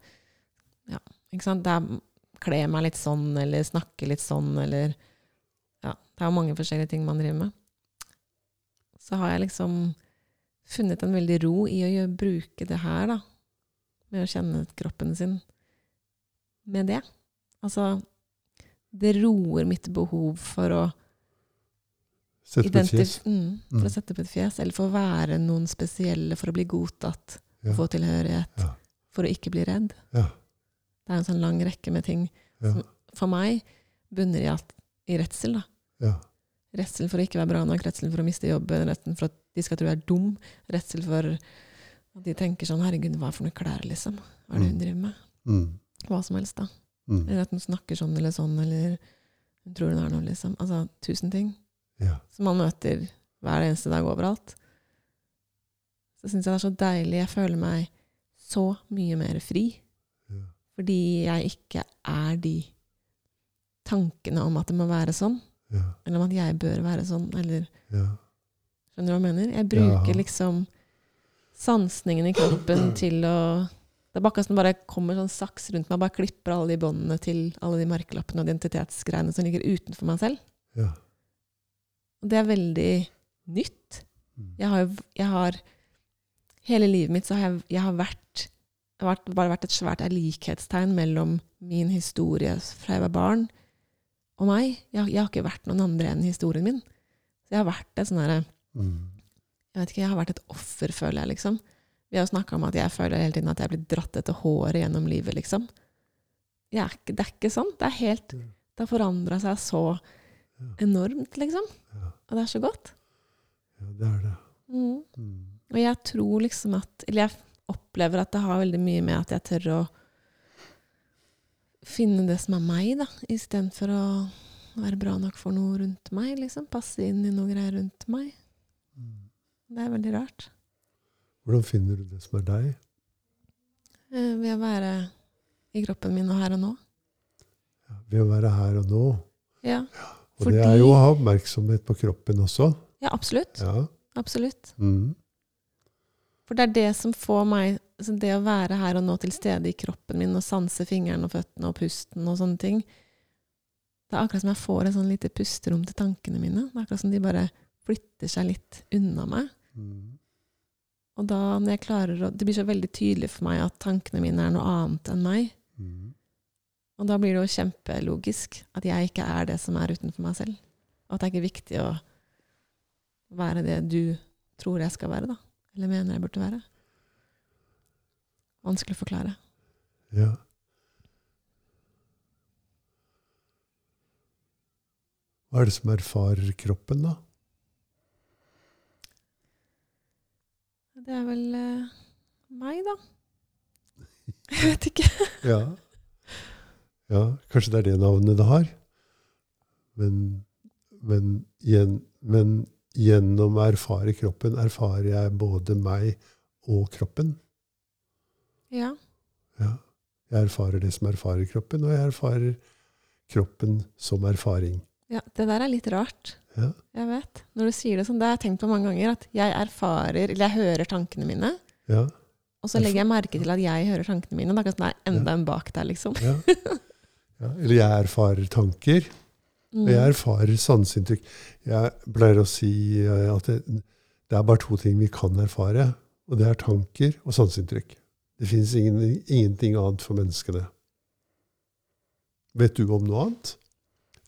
Speaker 3: Ja, ikke sant. Det er kle meg litt sånn, eller snakke litt sånn, eller Ja, det er jo mange forskjellige ting man driver med. Så har jeg liksom funnet en veldig ro i å gjøre, bruke det her, da. Med å kjenne kroppen sin med det. Altså Det roer mitt behov for å
Speaker 2: Sette på et fjes.
Speaker 3: Mm, for
Speaker 2: Mm.
Speaker 3: å sette på et fjes, eller for å være noen spesielle, for å bli godtatt,
Speaker 2: Ja.
Speaker 3: få tilhørighet,
Speaker 2: Ja.
Speaker 3: for å ikke bli redd.
Speaker 2: Ja.
Speaker 3: Det er en sånn lang rekke med ting.
Speaker 2: Ja.
Speaker 3: For meg bunner i, at, i redsel. da.
Speaker 2: Ja.
Speaker 3: Redsel for å ikke være bra nok, redsel for å miste jobben, redsel for at de skal tro jeg er dum, redsel for at de tenker sånn 'herregud, hva er for noe klær', liksom? Hva er det hun
Speaker 2: Mm.
Speaker 3: driver med?
Speaker 2: Mm.
Speaker 3: Hva som helst, da.
Speaker 2: Mm.
Speaker 3: Eller at hun snakker sånn eller sånn, eller hun tror hun er noe, liksom. Altså tusen ting
Speaker 2: Ja.
Speaker 3: som man møter hver eneste dag overalt. Så syns jeg det er så deilig. Jeg føler meg så mye mer fri. Fordi jeg ikke er de tankene om at det må være sånn.
Speaker 2: Ja.
Speaker 3: Eller om at jeg bør være sånn. Eller
Speaker 2: Ja.
Speaker 3: Skjønner du hva jeg mener? Jeg bruker
Speaker 2: Ja.
Speaker 3: liksom sansningen i kroppen til å Det er bare akkurat som det kommer sånn saks rundt meg, bare klipper alle de båndene til alle de merkelappene og identitetsgreiene som ligger utenfor meg selv.
Speaker 2: Ja.
Speaker 3: Og det er veldig nytt.
Speaker 2: Mm.
Speaker 3: Jeg har, jeg har Hele livet mitt så har jeg, jeg har vært det har bare vært et svært likhetstegn mellom min historie fra jeg var barn, og meg. Jeg, jeg har ikke vært noen andre enn historien min. Så jeg har vært et sånn herre
Speaker 2: Mm.
Speaker 3: Jeg vet ikke, jeg har vært et offer, føler jeg, liksom. Vi har snakka om at jeg føler hele tiden at jeg blir dratt etter håret gjennom livet, liksom. Er ikke, det er ikke sånn. Det er helt Det har forandra seg så enormt, liksom. Og det er så godt.
Speaker 2: ja, det er det.
Speaker 3: Mm.
Speaker 2: Mm.
Speaker 3: Og jeg tror liksom at Eller jeg opplever at det har veldig mye med at jeg tør å finne det som er meg, da, istedenfor å være bra nok for noe rundt meg, liksom. Passe inn i noe greier rundt meg.
Speaker 2: Mm.
Speaker 3: Det er veldig rart.
Speaker 2: Hvordan finner du det som er deg?
Speaker 3: Eh, Ved å være i kroppen min og her og nå.
Speaker 2: Ja, ved å være her og nå.
Speaker 3: Ja,
Speaker 2: Og
Speaker 3: Fordi-
Speaker 2: det er jo å ha oppmerksomhet på kroppen også.
Speaker 3: ja absolutt.
Speaker 2: Ja.
Speaker 3: Absolutt.
Speaker 2: Mm.
Speaker 3: For det er det som får meg altså Det å være her og nå til stede i kroppen min og sanse fingrene og føttene og pusten og sånne ting Det er akkurat som jeg får et sånn lite pusterom til tankene mine. Det er akkurat som de bare flytter seg litt unna meg.
Speaker 2: Mm.
Speaker 3: Og da når jeg klarer å Det blir så veldig tydelig for meg at tankene mine er noe annet enn meg.
Speaker 2: Mm.
Speaker 3: Og da blir det jo kjempelogisk at jeg ikke er det som er utenfor meg selv. Og at det er ikke viktig å være det du tror jeg skal være, da. Eller mener jeg burde være. Vanskelig å forklare.
Speaker 2: Ja. Hva er det som erfarer kroppen, da?
Speaker 3: Det er vel eh, meg, da. Jeg vet ikke.
Speaker 2: Ja. ja, kanskje det er det navnet det har. Men, men, igjen men gjennom å erfare kroppen erfarer jeg både meg og kroppen.
Speaker 3: Ja.
Speaker 2: Ja. Jeg erfarer det som erfarer kroppen, og jeg erfarer kroppen som erfaring.
Speaker 3: ja. Det der er litt rart.
Speaker 2: Ja.
Speaker 3: Jeg vet. Når du sier det sånn, det har jeg tenkt på mange ganger. At jeg erfarer, eller jeg hører tankene mine.
Speaker 2: Ja.
Speaker 3: Og så legger jeg merke til at jeg hører tankene mine. Det er enda en bak der, liksom.
Speaker 2: Ja. Ja. Eller jeg erfarer tanker,
Speaker 3: Mm.
Speaker 2: og jeg erfarer sanseinntrykk. Jeg pleier å si eh, at det, det er bare to ting vi kan erfare, og det er tanker og sanseinntrykk. Det finnes ingen, ingenting annet for menneskene. Vet du om noe annet?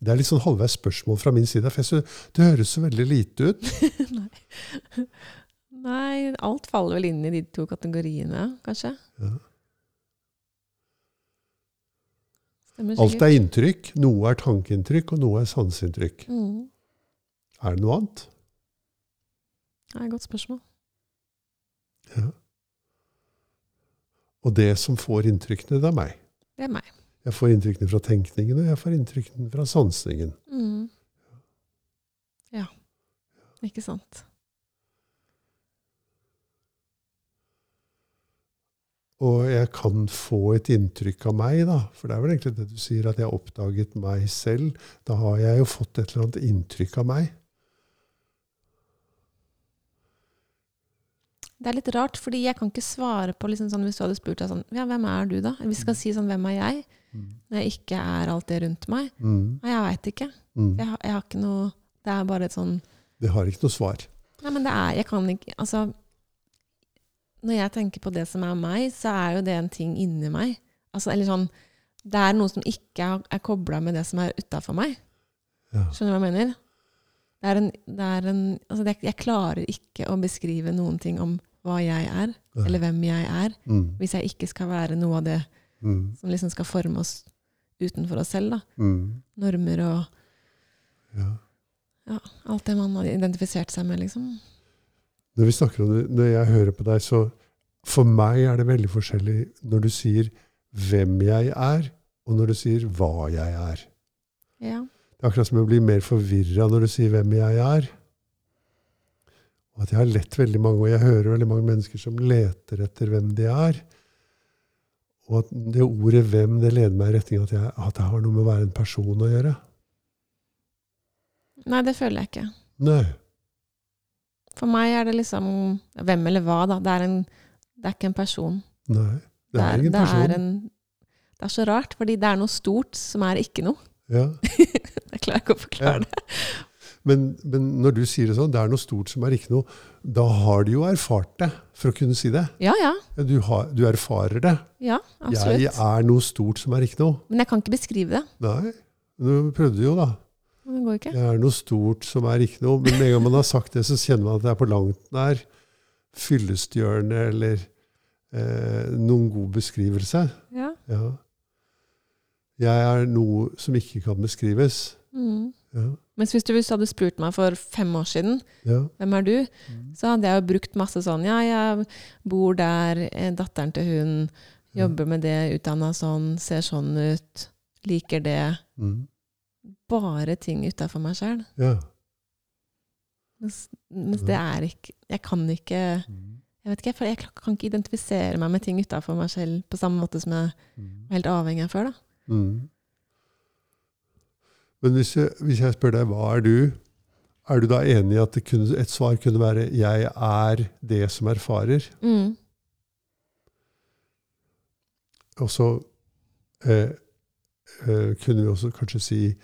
Speaker 2: Det er litt sånn halvveis spørsmål fra min side, for jeg synes det høres så veldig lite ut.
Speaker 3: Nei. Nei, alt faller vel inn i de to kategoriene, kanskje.
Speaker 2: Ja. Alt er inntrykk. Noe er tankeinntrykk, og noe er sanseinntrykk.
Speaker 3: Mm.
Speaker 2: Er det noe annet?
Speaker 3: Det er et godt spørsmål.
Speaker 2: Ja. Og det som får inntrykkene, det er meg.
Speaker 3: Det er meg.
Speaker 2: Jeg får inntrykkene fra tenkningen, og jeg får inntrykkene fra sansingen.
Speaker 3: Mm. Ja. Ikke sant.
Speaker 2: Og jeg kan få et inntrykk av meg, da. For det er vel egentlig det du sier, at jeg har oppdaget meg selv. Da har jeg jo fått et eller annet inntrykk av meg.
Speaker 3: Det er litt rart, fordi jeg kan ikke svare på liksom sånn, Hvis du hadde spurt deg sånn Ja, hvem er du, da? Jeg skal si sånn Hvem er jeg? Når jeg ikke er alt det rundt meg.
Speaker 2: Mm.
Speaker 3: Nei, jeg veit ikke.
Speaker 2: Mm.
Speaker 3: Jeg, har- jeg har ikke noe Det er bare et sånn
Speaker 2: Det har ikke noe svar.
Speaker 3: Nei, men det er Jeg kan ikke Altså Når jeg tenker på det som er meg, så er jo det en ting inni meg. Altså, eller sånn Det er noe som ikke er, kobla med det som er utafor meg.
Speaker 2: Ja.
Speaker 3: Skjønner du hva jeg mener? Det er en, det er en Altså, det, jeg klarer ikke å beskrive noen ting om hva jeg er,
Speaker 2: ja.
Speaker 3: eller hvem jeg er,
Speaker 2: Mm.
Speaker 3: hvis jeg ikke skal være noe av det
Speaker 2: Mm.
Speaker 3: som liksom skal forme oss utenfor oss selv. da.
Speaker 2: Mm.
Speaker 3: Normer og
Speaker 2: Ja.
Speaker 3: ja, alt det man har identifisert seg med, liksom.
Speaker 2: Når vi snakker om det, når jeg hører på deg, så for meg er det veldig forskjellig når du sier hvem jeg er, og når du sier hva jeg er.
Speaker 3: Ja.
Speaker 2: Det er akkurat som jeg blir mer forvirra når du sier hvem jeg er. Og at jeg har lett veldig mange, og jeg hører veldig mange mennesker som leter etter hvem de er. Og at det ordet 'hvem' det leder meg i retning av at, jeg, at det har noe med å være en person å gjøre.
Speaker 3: Nei, det føler jeg ikke.
Speaker 2: Nei.
Speaker 3: For meg er det liksom hvem eller hva, da. Det er, en, det er ikke en person.
Speaker 2: Nei. Det er ingen
Speaker 3: det
Speaker 2: person.
Speaker 3: Er en, det er så rart, fordi det er noe stort som er ikke noe.
Speaker 2: Ja.
Speaker 3: Jeg klarer ikke å forklare
Speaker 2: Ja.
Speaker 3: det.
Speaker 2: Men, men når du sier det sånn, det er noe stort som er ikke noe, da har du jo erfart det for å kunne si det.
Speaker 3: Ja, ja.
Speaker 2: Ja, Du, har, du erfarer det.
Speaker 3: Ja, absolutt.
Speaker 2: Jeg er noe stort som er ikke noe.
Speaker 3: Men jeg kan ikke beskrive det.
Speaker 2: Nei, du prøvde jo da.
Speaker 3: Men det går ikke.
Speaker 2: Det er noe stort som er ikke noe. Men med en gang man har sagt det, så kjenner man at det er på langt nær fyllestgjørende eller eh, noen god beskrivelse.
Speaker 3: Ja.
Speaker 2: Ja. Jeg er noe som ikke kan beskrives.
Speaker 3: Mm.
Speaker 2: Ja.
Speaker 3: Mens hvis du hadde spurt meg for fem år siden
Speaker 2: Ja.
Speaker 3: hvem er du, så hadde jeg jo brukt masse sånn Ja, jeg bor der, er datteren til hun, jobber med det, utdanna sånn, ser sånn ut, liker det.
Speaker 2: Mm.
Speaker 3: Bare ting utafor meg sjøl.
Speaker 2: ja.
Speaker 3: Mens, mens det er ikke Jeg kan ikke Jeg vet ikke, for jeg kan ikke identifisere meg med ting utafor meg selv på samme måte som jeg var helt avhengig av før. da.
Speaker 2: Mm. Men hvis jeg, hvis jeg spør deg hva er du, er du da enig i at kunne, et svar kunne være 'jeg er det som erfarer'?
Speaker 3: Mm.
Speaker 2: Og så eh, eh, kunne vi også kanskje si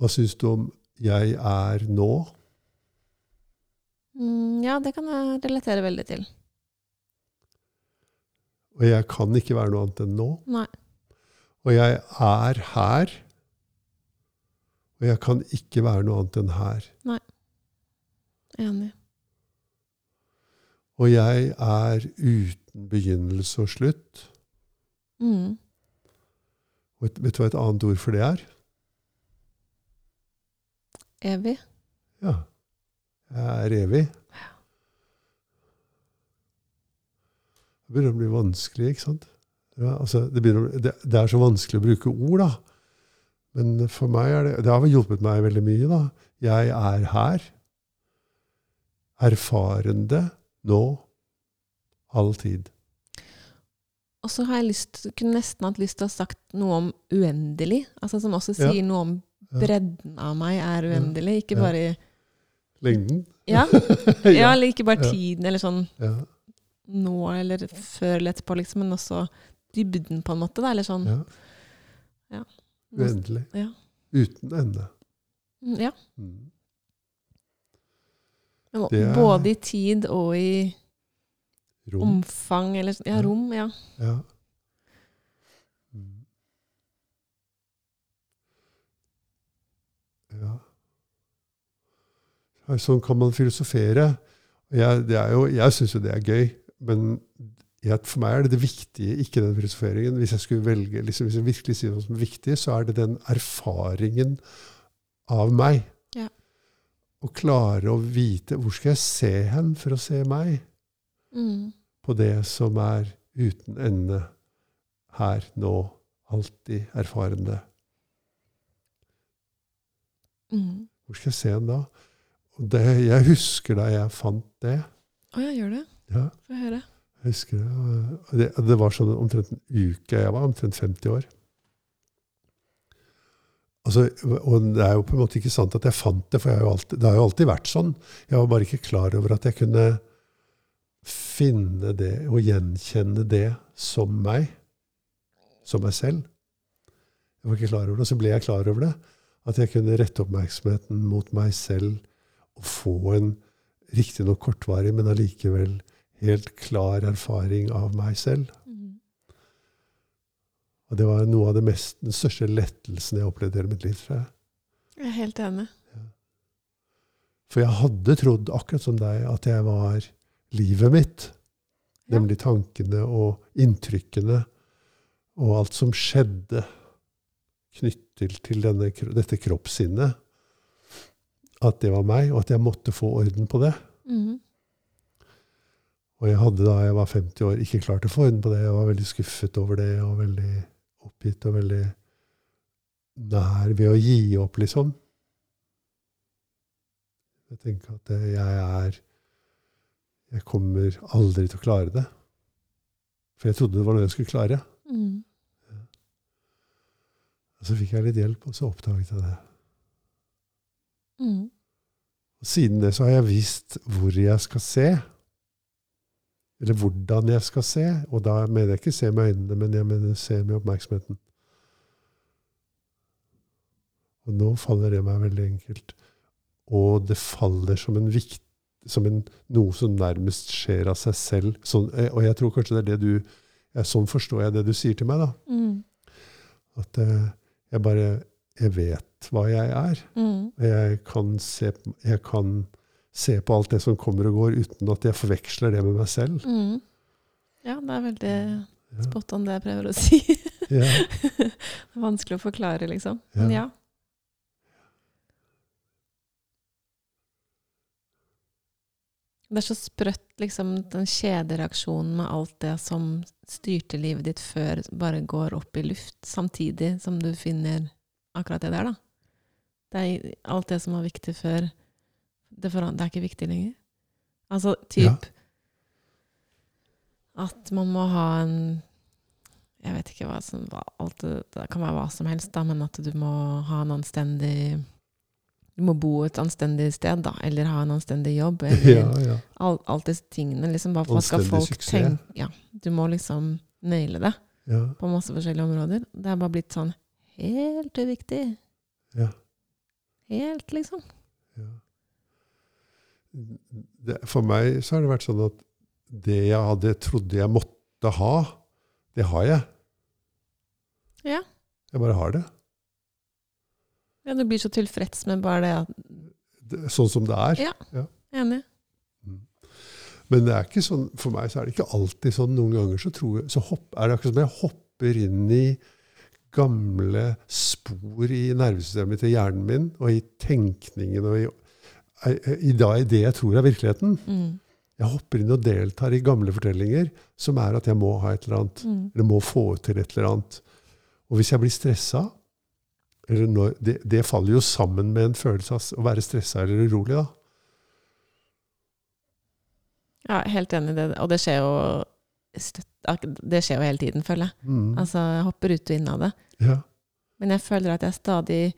Speaker 2: Hva syns du om 'jeg er nå'?
Speaker 3: Mm, ja, det kan jeg relatere veldig til.
Speaker 2: Og jeg kan ikke være noe annet enn nå.
Speaker 3: Nei.
Speaker 2: Og jeg er her. Og jeg kan ikke være noe annet enn her. Nei.
Speaker 3: Enig.
Speaker 2: Og jeg er uten begynnelse og slutt.
Speaker 3: Mm.
Speaker 2: Og vet, du hva et annet ord for det er?
Speaker 3: Evig.
Speaker 2: Ja. Jeg er evig. Det begynner å bli vanskelig, ikke sant? Ja, altså, det, begynner, det, det er så vanskelig å bruke ord, da. Men for meg er det Det har hjulpet meg veldig mye, da. Jeg er her. Erfarende nå. All tid.
Speaker 3: Og så har jeg lyst, kunne nesten hatt lyst til å ha sagt noe om uendelig. Altså Som også
Speaker 2: Ja.
Speaker 3: sier noe om
Speaker 2: Ja.
Speaker 3: Bredden av meg er uendelig. Ikke bare i
Speaker 2: Lengden.
Speaker 3: Ja, ja eller ikke bare tiden, eller sånn nå eller før eller etterpå, liksom, men også dybden, på en måte. Da, eller sånn
Speaker 2: ja. Uendelig.
Speaker 3: Ja.
Speaker 2: Uten ende.
Speaker 3: Mm, ja.
Speaker 2: Mm. Er-
Speaker 3: Både i tid og i
Speaker 2: Rom.
Speaker 3: omfang, eller sånn. Ja. rom. Ja.
Speaker 2: Ja. Mm. Ja. Ja, Sånn kan man filosofere. Jeg, jo, jeg syns jo det er gøy, men jeg, for meg er det det viktige, ikke den filosoferingen. Hvis jeg skulle velge, liksom, hvis jeg virkelig sier noe som er viktig, så er det den erfaringen av meg.
Speaker 3: Ja.
Speaker 2: Å klare å vite Hvor skal jeg se hen for å se meg?
Speaker 3: Mm.
Speaker 2: på det som er uten ende, her, nå, alltid erfarende.
Speaker 3: Mm.
Speaker 2: Hvor skal jeg se hen da? Det, jeg husker da jeg fant det.
Speaker 3: Å ja, gjør det?
Speaker 2: Ja,
Speaker 3: Få høre.
Speaker 2: Jeg husker det. Det, det var sånn omtrent en uke. Jeg var omtrent 50 år. Altså, og det er jo på en måte ikke sant at jeg fant det, for jeg har alltid, det har jo alltid vært sånn. Jeg var bare ikke klar over at jeg kunne finne det og gjenkjenne det som meg. Som meg selv. Jeg var ikke klar over det. Og så ble jeg klar over det. At jeg kunne rette oppmerksomheten mot meg selv og få en riktignok kortvarig, men allikevel helt klar erfaring av meg selv.
Speaker 3: Mm.
Speaker 2: Og det var noe av det mest, den største lettelsen jeg opplevde i hele mitt liv, tror jeg.
Speaker 3: Jeg er helt enig.
Speaker 2: For jeg hadde trodd, akkurat som deg, at jeg var livet mitt.
Speaker 3: Ja.
Speaker 2: Nemlig tankene og inntrykkene og alt som skjedde knyttet til denne, dette kroppssinnet. At det var meg, og at jeg måtte få orden på det.
Speaker 3: Mm.
Speaker 2: Og jeg hadde da jeg var 50 år, ikke klart å få orden på det. Jeg var veldig skuffet over det, og veldig oppgitt og veldig nær ved å gi opp, liksom. Jeg tenker at jeg er Jeg kommer aldri til å klare det. For jeg trodde det var noe jeg skulle klare.
Speaker 3: Mm.
Speaker 2: Og så fikk jeg litt hjelp, og så oppdaget jeg det.
Speaker 3: Mm.
Speaker 2: Siden det så har jeg visst hvor jeg skal se. Eller hvordan jeg skal se. Og da mener jeg ikke se med øynene, men jeg mener se med oppmerksomheten. Og nå faller det meg veldig enkelt. Og det faller som en vikt, som en, noe som nærmest skjer av seg selv. Sånn, eh, og jeg tror kanskje det er det du Sånn forstår jeg det du sier til meg, da.
Speaker 3: Mm.
Speaker 2: At eh, jeg bare Jeg vet hva jeg er.
Speaker 3: Mm.
Speaker 2: Jeg kan, se, jeg kan se på alt det som kommer og går, uten at jeg forveksler det med meg selv.
Speaker 3: Mm. Ja, det er veldig
Speaker 2: Ja.
Speaker 3: spot on det jeg prøver å si.
Speaker 2: Ja.
Speaker 3: det er vanskelig å forklare, liksom. Men ja. Det er så sprøtt, liksom, den kjedereaksjonen med alt det som styrte livet ditt før, bare går opp i luft, samtidig som du finner akkurat det der, da. Det er alt det som var viktig før, det, foran, det er ikke viktig lenger. Altså typ at man må ha en Jeg vet ikke hva som alt det, det kan være hva som helst, da, men at du må ha en anstendig Du må bo et anstendig sted, da, eller ha en anstendig jobb. Eller
Speaker 2: ja, ja.
Speaker 3: all, alt disse tingene. Liksom, Bare hva skal folk
Speaker 2: suksess.
Speaker 3: tenke? Ja, du må liksom naile det
Speaker 2: ja,
Speaker 3: på masse forskjellige områder. Det er bare blitt sånn helt uviktig.
Speaker 2: ja,
Speaker 3: Helt, liksom.
Speaker 2: ja. Det, for meg så har det vært sånn at det jeg hadde trodde jeg måtte ha, det har jeg.
Speaker 3: Ja.
Speaker 2: Jeg bare har det.
Speaker 3: ja. Du blir så tilfreds med bare det. at-
Speaker 2: det sånn som det er.
Speaker 3: Ja. Enig.
Speaker 2: Men det er ikke sånn, for meg så er det ikke alltid sånn. Noen ganger så, tror jeg, så hopp, er det akkurat som jeg hopper inn i gamle spor i nervesystemet til hjernen min, og i tenkningen og i, i, da, i det jeg tror er virkeligheten.
Speaker 3: Mm.
Speaker 2: Jeg hopper inn og deltar i gamle fortellinger som er at jeg må ha et eller annet.
Speaker 3: Mm.
Speaker 2: Eller må få til et eller annet. Og hvis jeg blir stressa eller når, det, det faller jo sammen med en følelse av å være stressa eller urolig. da.
Speaker 3: Ja, helt enig i det. Og det skjer jo støtt, det skjer jo hele tiden, føler jeg.
Speaker 2: Mm.
Speaker 3: Altså, jeg hopper ut og inn av det.
Speaker 2: ja.
Speaker 3: Men jeg føler at jeg stadig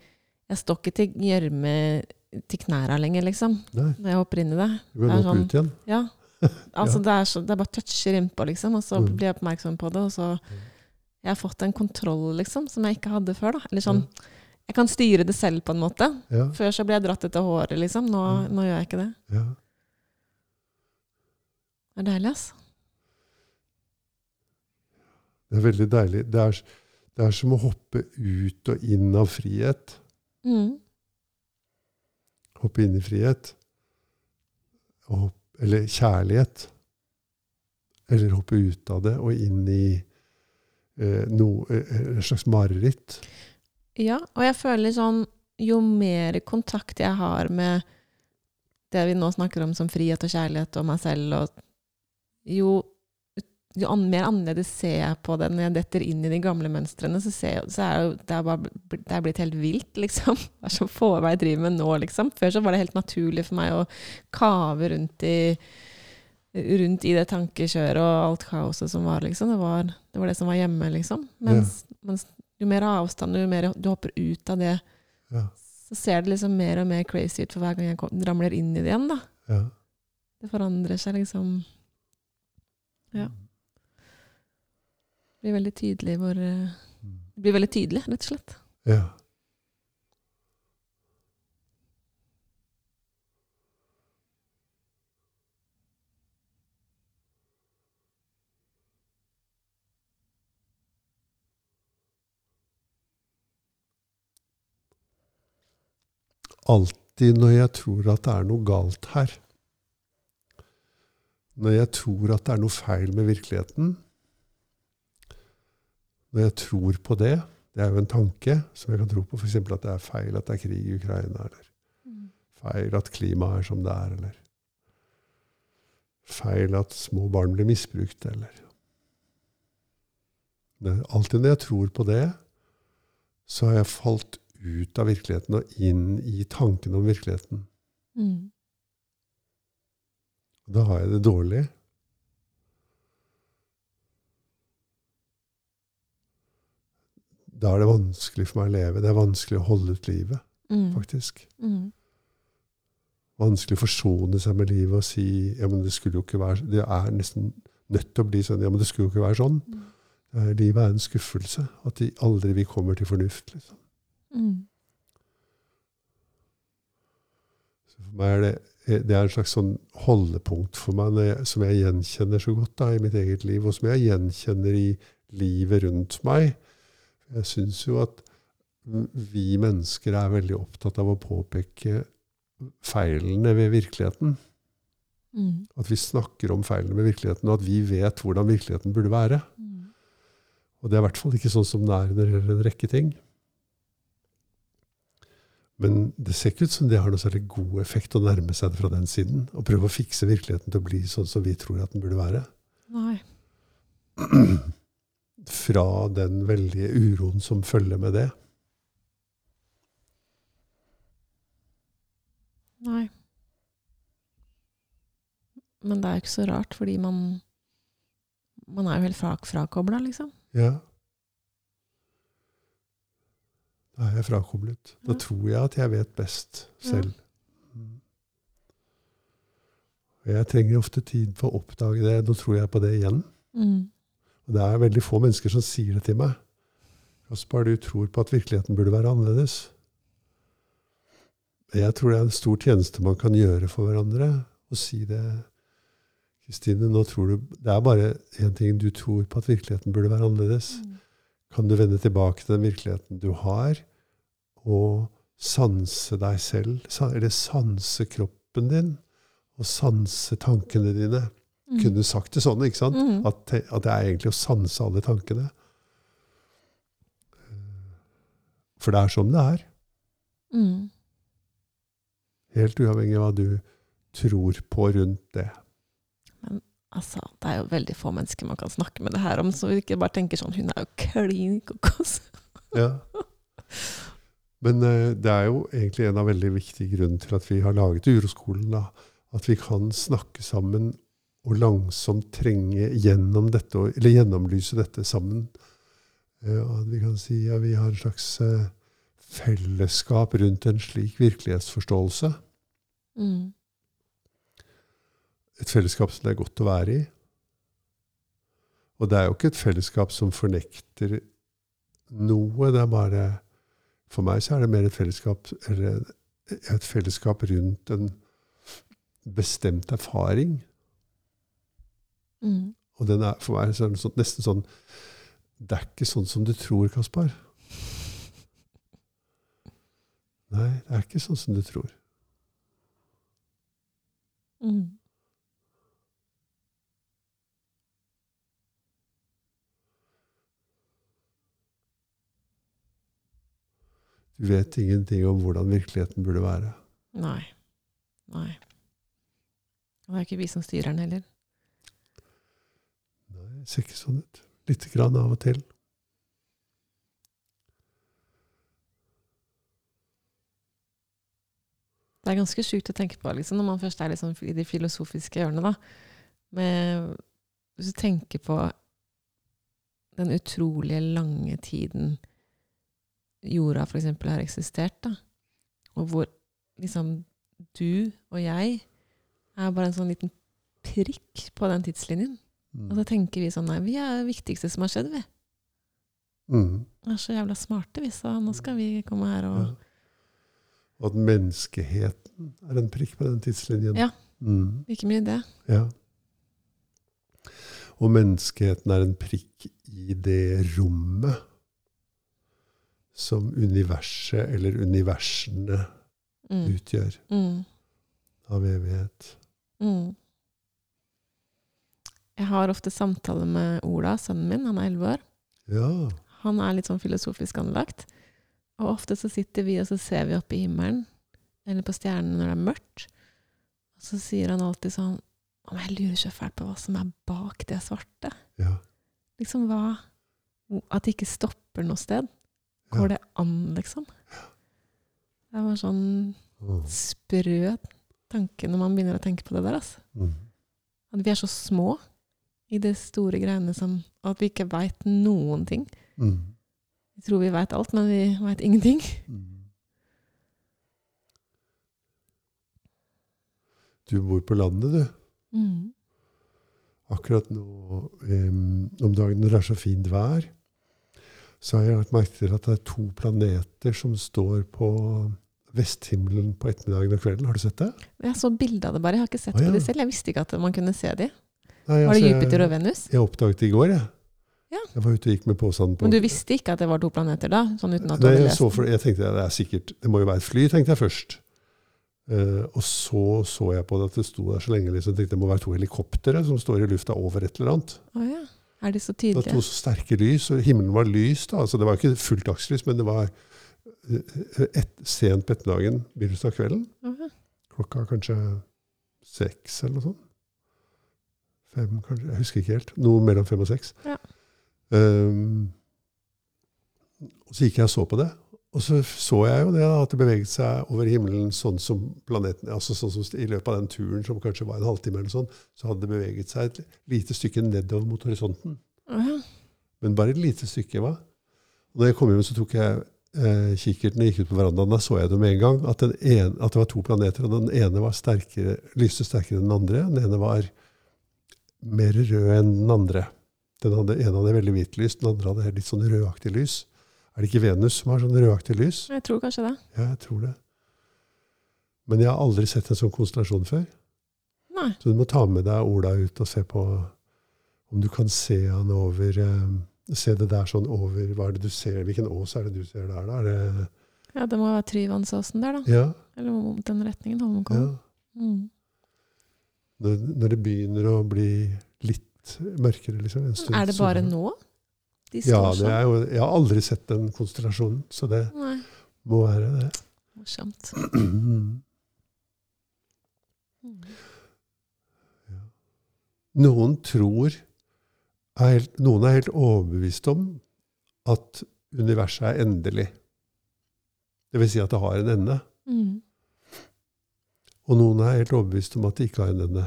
Speaker 3: Jeg står ikke til gjørme til knæra lenger, liksom.
Speaker 2: Nei,
Speaker 3: Når jeg hopper inn i det.
Speaker 2: du kan hoppe
Speaker 3: sånn-
Speaker 2: ut igjen.
Speaker 3: Ja. Altså, det, er så, det er bare toucher innpå, liksom, og så
Speaker 2: Mm.
Speaker 3: blir jeg oppmerksom på det, og så Jeg har fått en kontroll, liksom, som jeg ikke hadde før, da. Eller sånn Jeg kan styre det selv, på en måte.
Speaker 2: Ja,
Speaker 3: Før så ble jeg dratt etter håret, liksom. Nå,
Speaker 2: ja.
Speaker 3: nå gjør jeg ikke det.
Speaker 2: ja.
Speaker 3: Det er deilig, altså.
Speaker 2: Det er veldig deilig. Det er, det er som å hoppe ut og inn av frihet.
Speaker 3: Mm.
Speaker 2: Hoppe inn i frihet. Og hopp, eller kjærlighet. Eller hoppe ut av det og inn i eh, eh, et slags mareritt.
Speaker 3: Ja, og jeg føler sånn Jo mer kontakt jeg har med det vi nå snakker om som frihet og kjærlighet og meg selv, og jo, jo an, mer annerledes ser jeg på det når jeg detter inn i de gamle mønstrene, så, ser jeg, så er jo det er bare det er blitt helt vilt, liksom. Hva er så få hva jeg driver med nå, liksom. Før så var det helt naturlig for meg å kave rundt i rundt i det tankekjøret og alt kaoset som var, liksom. Det var det, var det som var hjemme, liksom. Mens, mens jo mer avstand, jo mer du hopper ut av det,
Speaker 2: Ja.
Speaker 3: så ser det liksom mer og mer crazy ut for hver gang jeg kom, ramler inn i det igjen, da.
Speaker 2: Ja.
Speaker 3: Det forandrer seg liksom Ja. Det blir veldig tydelig hvor eh, Det blir veldig tydelig, rett og slett.
Speaker 2: ja. Alltid når jeg tror at det er noe galt her, når jeg tror at det er noe feil med virkeligheten, når jeg tror på det, det er jo en tanke som jeg kan tro på, f.eks. at det er feil at det er krig i Ukraina, eller feil at klimaet er som det er, eller feil at små barn blir misbrukt, eller Alltid når jeg tror på det, så har jeg falt ut av virkeligheten og inn i tanken om virkeligheten.
Speaker 3: Mm.
Speaker 2: Da har jeg det dårlig. Da er det vanskelig for meg å leve. Det er vanskelig å holde ut livet,
Speaker 3: Mm.
Speaker 2: faktisk.
Speaker 3: Mm.
Speaker 2: Vanskelig å forsone seg med livet og si ja, men det skulle jo ikke være Det er nesten nødt til å bli sånn. Ja, men det skulle jo ikke være sånn.
Speaker 3: Mm.
Speaker 2: Eh, Livet er en skuffelse. At de aldri vi kommer til fornuft. Liksom.
Speaker 3: Mm.
Speaker 2: Så for meg er det, eh, det er en slags sånn holdepunkt for meg jeg, som jeg gjenkjenner så godt da, i mitt eget liv, og som jeg gjenkjenner i livet rundt meg. Jeg syns jo at vi mennesker er veldig opptatt av å påpeke feilene ved virkeligheten.
Speaker 3: Mm.
Speaker 2: At vi snakker om feilene ved virkeligheten, og at vi vet hvordan virkeligheten burde være.
Speaker 3: Mm.
Speaker 2: Og det er i hvert fall ikke sånn som det er når det gjelder en rekke ting. Men det ser ikke ut som det har noe særlig god effekt å nærme seg det fra den siden. Og prøve å fikse virkeligheten til å bli sånn som vi tror at den burde være.
Speaker 3: Nei.
Speaker 2: Fra den veldige uroen som følger med det.
Speaker 3: Nei. Men det er jo ikke så rart, fordi man Man er jo helt fra, frakobla, liksom.
Speaker 2: Ja. Da er jeg frakoblet. Da
Speaker 3: Ja.
Speaker 2: tror jeg at jeg vet best selv. Ja. Jeg trenger ofte tid for å oppdage det. Nå tror jeg på det igjen.
Speaker 3: Mm.
Speaker 2: Og det er veldig få mennesker som sier det til meg. Kaspar, du tror på at virkeligheten burde være annerledes. Jeg tror det er en stor tjeneste man kan gjøre for hverandre, å si det. Kristine, nå tror du Det er bare én ting. Du tror på at virkeligheten burde være annerledes.
Speaker 3: Mm.
Speaker 2: Kan du vende tilbake til den virkeligheten du har, og sanse deg selv, eller sanse kroppen din, og sanse tankene dine?
Speaker 3: Mm.
Speaker 2: Kunne sagt det sånn, ikke sant?
Speaker 3: Mm.
Speaker 2: At, at det er egentlig å sanse alle tankene. For det er sånn det er.
Speaker 3: Mm.
Speaker 2: Helt uavhengig av hva du tror på rundt det.
Speaker 3: Men Altså, det er jo veldig få mennesker man kan snakke med det her om, så vi ikke bare tenker sånn Hun er jo klin kokos.
Speaker 2: Ja. Men eh, det er jo egentlig en av veldig viktige grunnene til at vi har laget Uroskolen. da. At vi kan snakke sammen og langsomt trenge gjennom dette, eller gjennomlyse dette sammen. Eh, at vi kan si at vi har en slags eh, fellesskap rundt en slik virkelighetsforståelse.
Speaker 3: Mm.
Speaker 2: Et fellesskap som det er godt å være i. Og det er jo ikke et fellesskap som fornekter noe. Det er bare For meg så er det mer et fellesskap, eller et fellesskap rundt en bestemt erfaring.
Speaker 3: Mm.
Speaker 2: Og den er for meg så er den sånn, nesten sånn Det er ikke sånn som du tror, Kaspar. Nei, det er ikke sånn som du tror.
Speaker 3: Mm.
Speaker 2: Du vet ingenting om hvordan virkeligheten burde være.
Speaker 3: Nei. Nei. Og det er ikke vi som styrer den heller.
Speaker 2: Ser ikke sånn ut. Lite grann av og til.
Speaker 3: Det er ganske sjukt å tenke på liksom, når man først er liksom i de filosofiske hjørnene. hvis du tenker på den utrolige lange tiden jorda f.eks. har eksistert, da, og hvor liksom du og jeg er bare en sånn liten prikk på den tidslinjen.
Speaker 2: Mm.
Speaker 3: Og så tenker vi sånn Nei, vi er det viktigste som har skjedd, vi.
Speaker 2: Mm.
Speaker 3: Vi er så jævla smarte, vi, så nå skal vi komme her og
Speaker 2: Ja. Og at menneskeheten er en prikk på den tidslinjen.
Speaker 3: Ja.
Speaker 2: Mm.
Speaker 3: Like mye det.
Speaker 2: Ja. Og menneskeheten er en prikk i det rommet som universet eller universene
Speaker 3: Mm.
Speaker 2: utgjør
Speaker 3: Mm.
Speaker 2: av evighet.
Speaker 3: Mm. Jeg har ofte samtaler med Ola, sønnen min. Han er elleve år.
Speaker 2: Ja.
Speaker 3: Han er litt sånn filosofisk anlagt. Og ofte så sitter vi og så ser vi opp i himmelen, eller på stjernene når det er mørkt. Og så sier han alltid sånn Om Jeg lurer så fælt på hva som er bak det svarte.
Speaker 2: ja.
Speaker 3: Liksom hva At det ikke stopper noe sted.
Speaker 2: Ja.
Speaker 3: Går det an, liksom? Det var sånn sprø tanke når man begynner å tenke på det der. Altså.
Speaker 2: Mm.
Speaker 3: At vi er så små i det store greiene som og At vi ikke veit noen ting.
Speaker 2: Mm.
Speaker 3: Vi tror vi veit alt, men vi veit ingenting.
Speaker 2: Mm. Du bor på landet, du.
Speaker 3: Mm.
Speaker 2: Akkurat nå um, om dagen når det er så fint vær, så har jeg lagt merke til at det er to planeter som står på vesthimmelen på ettermiddagen og kvelden. Har du sett det?
Speaker 3: Jeg så bilde av det bare, jeg har ikke sett
Speaker 2: ah, ja.
Speaker 3: på det selv. Jeg visste ikke at man kunne se de.
Speaker 2: Nei,
Speaker 3: Var det
Speaker 2: jeg-
Speaker 3: Jupiter og Venus?
Speaker 2: Jeg oppdaget det i går, jeg.
Speaker 3: Ja.
Speaker 2: Jeg var ute og gikk med påsene på
Speaker 3: Men du visste ikke at det var to planeter da? Sånn uten at du
Speaker 2: Nei,
Speaker 3: hadde
Speaker 2: jeg,
Speaker 3: lest
Speaker 2: så for, jeg tenkte det er sikkert Det må jo være et fly, tenkte jeg først. Uh, og så så jeg på det at det sto der så lenge. Liksom, tenkte Det må være to helikoptre som står i lufta over et eller annet.
Speaker 3: Oh, ja. Er de så
Speaker 2: Det var to så sterke lys, og himmelen var lys. da, altså Det var ikke fullt dagslys, men det var eh, et, sent på ettermiddagen, begynnelsen av kvelden.
Speaker 3: Uh -huh.
Speaker 2: Klokka kanskje seks eller noe sånt. Fem, kanskje. Jeg husker ikke helt. Noe mellom fem og seks.
Speaker 3: Ja.
Speaker 2: Um, så gikk jeg og så på det. Og så så jeg jo det at det beveget seg over himmelen sånn som planeten altså sånn som I løpet av den turen, som kanskje var en halvtime, eller sånn, så hadde det beveget seg et lite stykke nedover mot horisonten.
Speaker 3: Ja.
Speaker 2: Men bare et lite stykke. hva? Og når jeg kom hjem, så tok jeg eh, kikkerten og gikk ut på verandaen. Da så jeg det med en gang, at, den ene, at det var to planeter. og Den ene var sterkere, lyste sterkere enn den andre. Den ene var mer rød enn den andre. Den hadde, ene hadde veldig hvitt lys, den andre hadde litt sånn rødaktig lys. Er det ikke Venus som har sånn rødaktig lys?
Speaker 3: Jeg tror kanskje det.
Speaker 2: Ja, jeg tror det. Men jeg har aldri sett en sånn konstellasjon før.
Speaker 3: Nei.
Speaker 2: Så du må ta med deg Ola ut og se på om du kan se han over eh, Se det der sånn over Hva er det du ser? Hvilken ås er det du ser der, da? Det,
Speaker 3: Ja, det må være Tryvannsåsen der, da.
Speaker 2: ja,
Speaker 3: Eller den retningen.
Speaker 2: ja.
Speaker 3: Holmenkollen. Mm.
Speaker 2: Når, når det begynner å bli litt mørkere, liksom. En stund,
Speaker 3: Er det
Speaker 2: så-
Speaker 3: bare nå? De
Speaker 2: Ja, det
Speaker 3: sånn?
Speaker 2: er jo, jeg har aldri sett den konstellasjonen, så det
Speaker 3: Nei.
Speaker 2: må være det.
Speaker 3: Morsomt.
Speaker 2: Noen tror er helt, Noen er helt overbevist om at universet er endelig. Det vil si at det har en ende.
Speaker 3: Mm.
Speaker 2: Og noen er helt overbevist om at de ikke har en ende.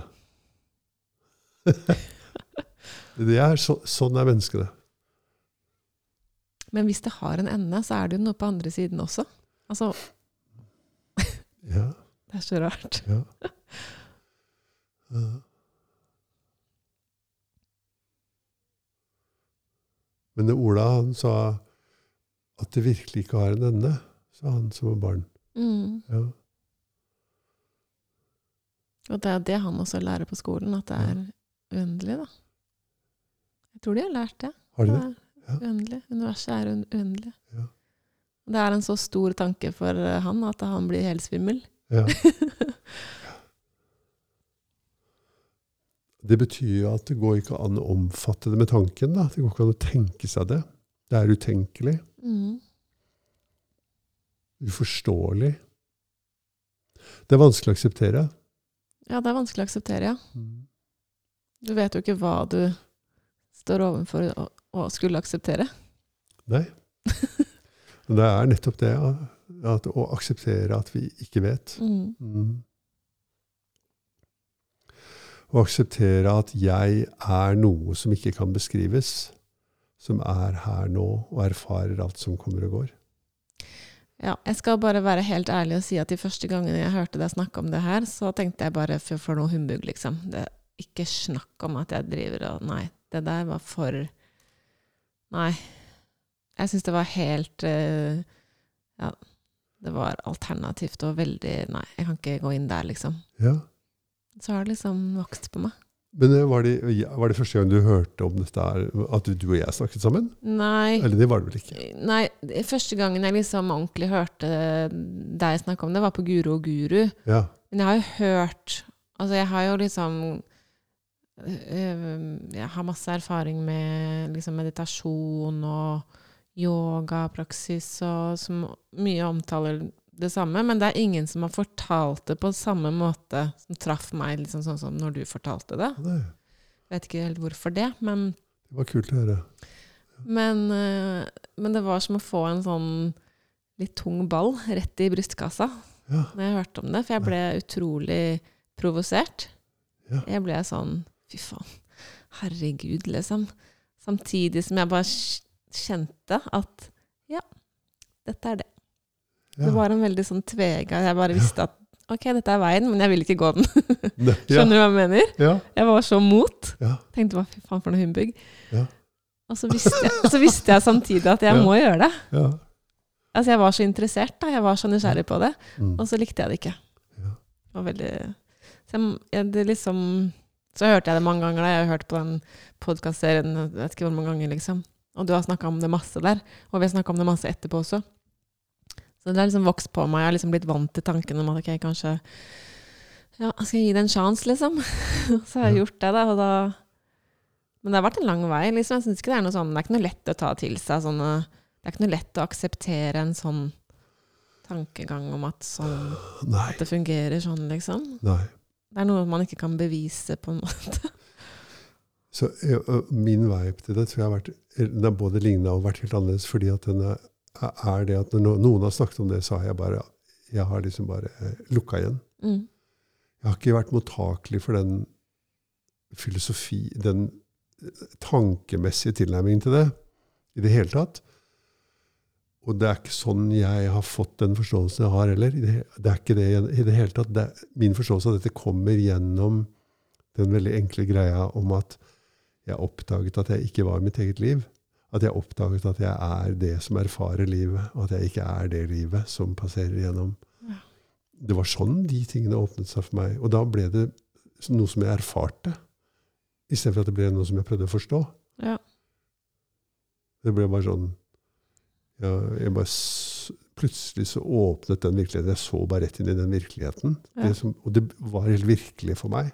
Speaker 2: det er så, sånn er menneskene.
Speaker 3: Men hvis det har en ende, så er det jo noe på andre siden også. Altså,
Speaker 2: Ja,
Speaker 3: det er så rart.
Speaker 2: ja. ja. Men det Ola han sa at det virkelig ikke har en ende, sa han som var barn.
Speaker 3: Mm.
Speaker 2: Ja.
Speaker 3: Og det er det han også lærer på skolen, at det er uendelig, da. Jeg tror de har lært det.
Speaker 2: Har de
Speaker 3: Det
Speaker 2: det?
Speaker 3: er uendelig. Universet er uendelig.
Speaker 2: Ja.
Speaker 3: Det er en så stor tanke for eh, han at han blir helt svimmel.
Speaker 2: Ja. Det betyr jo at det går ikke an å omfatte det med tanken. Da. Det går ikke an å tenke seg det. Det er utenkelig.
Speaker 3: Mm.
Speaker 2: Uforståelig. Det er vanskelig å akseptere.
Speaker 3: Ja, det er vanskelig å akseptere, ja.
Speaker 2: Mm.
Speaker 3: Du vet jo ikke hva du står overfor å, å skulle akseptere.
Speaker 2: Nei. Det er nettopp det at å akseptere at vi ikke vet.
Speaker 3: Mm.
Speaker 2: Mm. Å akseptere at jeg er noe som ikke kan beskrives. Som er her nå og erfarer alt som kommer og går.
Speaker 3: Ja, jeg skal bare være helt ærlig og si at de første gangene jeg hørte deg snakke om det her, så tenkte jeg bare for, for noe humbug, liksom. Det ikke snakk om at jeg driver og Nei, det der var for Nei. Jeg syns det var helt uh, Ja, det var alternativt og veldig Nei, jeg kan ikke gå inn der, liksom.
Speaker 2: Ja.
Speaker 3: Så har det liksom vokst på meg.
Speaker 2: Men eh, var det, var det første gang du hørte om dette, at du og jeg snakket sammen?
Speaker 3: Nei.
Speaker 2: Eller det var det vel ikke?
Speaker 3: Nei, første gangen jeg liksom ordentlig hørte deg snakke om det, var på Guro og Guru.
Speaker 2: Ja.
Speaker 3: Men jeg har jo hørt Altså, jeg har jo liksom øh, Jeg har masse erfaring med liksom meditasjon og yogapraksis og som mye omtaler det samme, men det er ingen som har fortalt det på samme måte som traff meg, liksom sånn som når du fortalte det.
Speaker 2: Nei,
Speaker 3: vet ikke helt hvorfor det, men
Speaker 2: det var kult å høre.
Speaker 3: Men, øh, men det var som å få en sånn litt tung ball rett i brystkassa
Speaker 2: Ja.
Speaker 3: når jeg hørte om det, for jeg ble utrolig provosert.
Speaker 2: Ja.
Speaker 3: Jeg ble sånn Fy faen. Herregud, liksom. Samtidig som jeg bare kjente at ja, dette er det. Det var en veldig sånn tvega Jeg bare visste at ok, dette er veien, men jeg vil ikke gå den. Skjønner du hva jeg mener?
Speaker 2: Ja.
Speaker 3: Jeg var så mot.
Speaker 2: Ja.
Speaker 3: Tenkte hva fy faen for noe humbug.
Speaker 2: Ja.
Speaker 3: Og så visste, jeg, så visste jeg samtidig at jeg må gjøre det.
Speaker 2: ja.
Speaker 3: Altså Jeg var så interessert, da. Jeg var så nysgjerrig på det.
Speaker 2: Mm.
Speaker 3: Og så likte jeg det ikke.
Speaker 2: Ja.
Speaker 3: Det var veldig så, jeg, liksom, så hørte jeg det mange ganger. da. Jeg har hørt på den podkastserien vet ikke hvor mange ganger. liksom. Og du har snakka om det masse der. Og vi har snakka om det masse etterpå også. Så det har liksom vokst på meg. Jeg har liksom blitt vant til tanken om at ok, kanskje ja, skal jeg gi det en sjanse, liksom? så har jeg gjort det, da. Da men det har vært en lang vei. liksom. Jeg synes ikke Det er noe sånn, det er ikke noe lett å ta til seg sånne Det er ikke noe lett å akseptere en sånn tankegang om at, sånn, at det fungerer sånn, liksom.
Speaker 2: Nei.
Speaker 3: Det er noe man ikke kan bevise, på en måte.
Speaker 2: Så ø, ø, min vei til det tror jeg har vært Den har både ligna og vært helt annerledes, fordi at den er, er det at når noen har snakket om det, så har jeg bare Jeg har liksom bare eh, lukka igjen.
Speaker 3: Mm.
Speaker 2: Jeg har ikke vært mottakelig for den filosofi Den eh, tankemessige tilnærmingen til det i det hele tatt. Og det er ikke sånn jeg har fått den forståelsen jeg har heller. Det, er ikke det i det hele tatt. Det, min forståelse av dette kommer gjennom den veldig enkle greia om at jeg oppdaget at jeg ikke var mitt eget liv. At jeg oppdaget at jeg er det som erfarer livet, og at jeg ikke er det livet som passerer gjennom.
Speaker 3: Ja.
Speaker 2: Det var sånn de tingene åpnet seg for meg. Og da ble det noe som jeg erfarte, istedenfor at det ble noe som jeg prøvde å forstå.
Speaker 3: Ja.
Speaker 2: Det ble bare sånn ja, jeg bare, Plutselig så åpnet den virkeligheten. Jeg så bare rett inn i den virkeligheten.
Speaker 3: Ja.
Speaker 2: Det som, og det var helt virkelig for meg.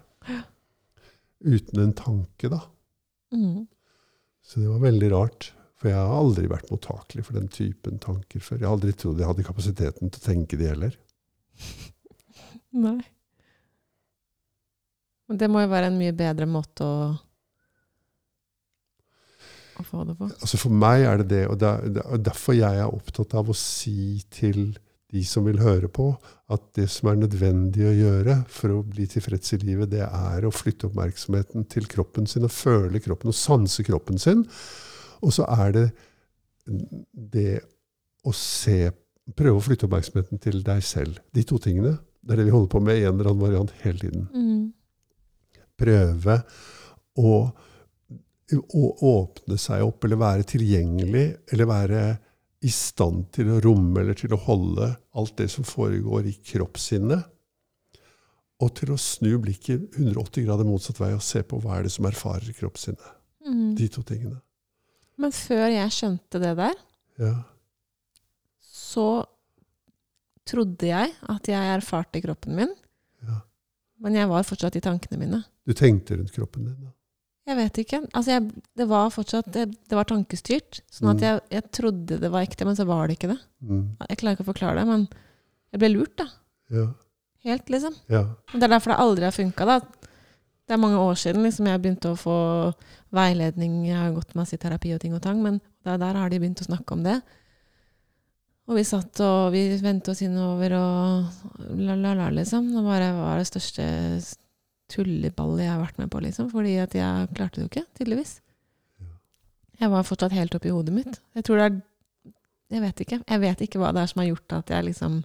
Speaker 2: Uten en tanke, da.
Speaker 3: Mm.
Speaker 2: Så det var veldig rart. For jeg har aldri vært mottakelig for den typen tanker før. Jeg har aldri trodd jeg hadde kapasiteten til å tenke de heller.
Speaker 3: Nei. Men det må jo være en mye bedre måte å å få det på.
Speaker 2: Altså For meg er det det, og det det er derfor jeg er opptatt av å si til de som vil høre på, at det som er nødvendig å gjøre for å bli tilfreds i livet, det er å flytte oppmerksomheten til kroppen sin og føle kroppen og sanse kroppen sin. Og så er det det å se Prøve å flytte oppmerksomheten til deg selv. De to tingene. Det er det vi holder på med i en eller annen variant hele tiden.
Speaker 3: Mm.
Speaker 2: Prøve å å åpne seg opp, eller være tilgjengelig, eller være i stand til å romme eller til å holde alt det som foregår i kroppssinnet. Og til å snu blikket 180 grader motsatt vei og se på hva er det som erfarer kroppssinnet.
Speaker 3: Mm.
Speaker 2: De to tingene.
Speaker 3: Men før jeg skjønte det der,
Speaker 2: Ja.
Speaker 3: så trodde jeg at jeg erfarte kroppen min,
Speaker 2: ja.
Speaker 3: men jeg var fortsatt i tankene mine.
Speaker 2: Du tenkte rundt kroppen din, da.
Speaker 3: Jeg vet ikke. Altså jeg, det var fortsatt det, det var tankestyrt. Sånn at
Speaker 2: Mm.
Speaker 3: jeg, jeg trodde det var ekte, men så var det ikke det.
Speaker 2: Mm.
Speaker 3: Jeg klarer ikke å forklare det, men jeg ble lurt, da.
Speaker 2: Ja.
Speaker 3: Helt, liksom.
Speaker 2: ja.
Speaker 3: Men Det er derfor det aldri har funka, da. Det er mange år siden liksom, jeg begynte å få veiledning. Jeg har gått masse i terapi og ting og tang, men der, der har de begynt å snakke om det. Og vi satt og vi vendte oss innover og la-la-la, liksom. Det var det største tulleball jeg har vært med på, liksom. Fordi at jeg klarte det jo ikke, tydeligvis. Jeg var fortsatt helt oppi hodet mitt. Jeg tror det er Jeg vet ikke. Jeg vet ikke hva det er som har gjort at jeg liksom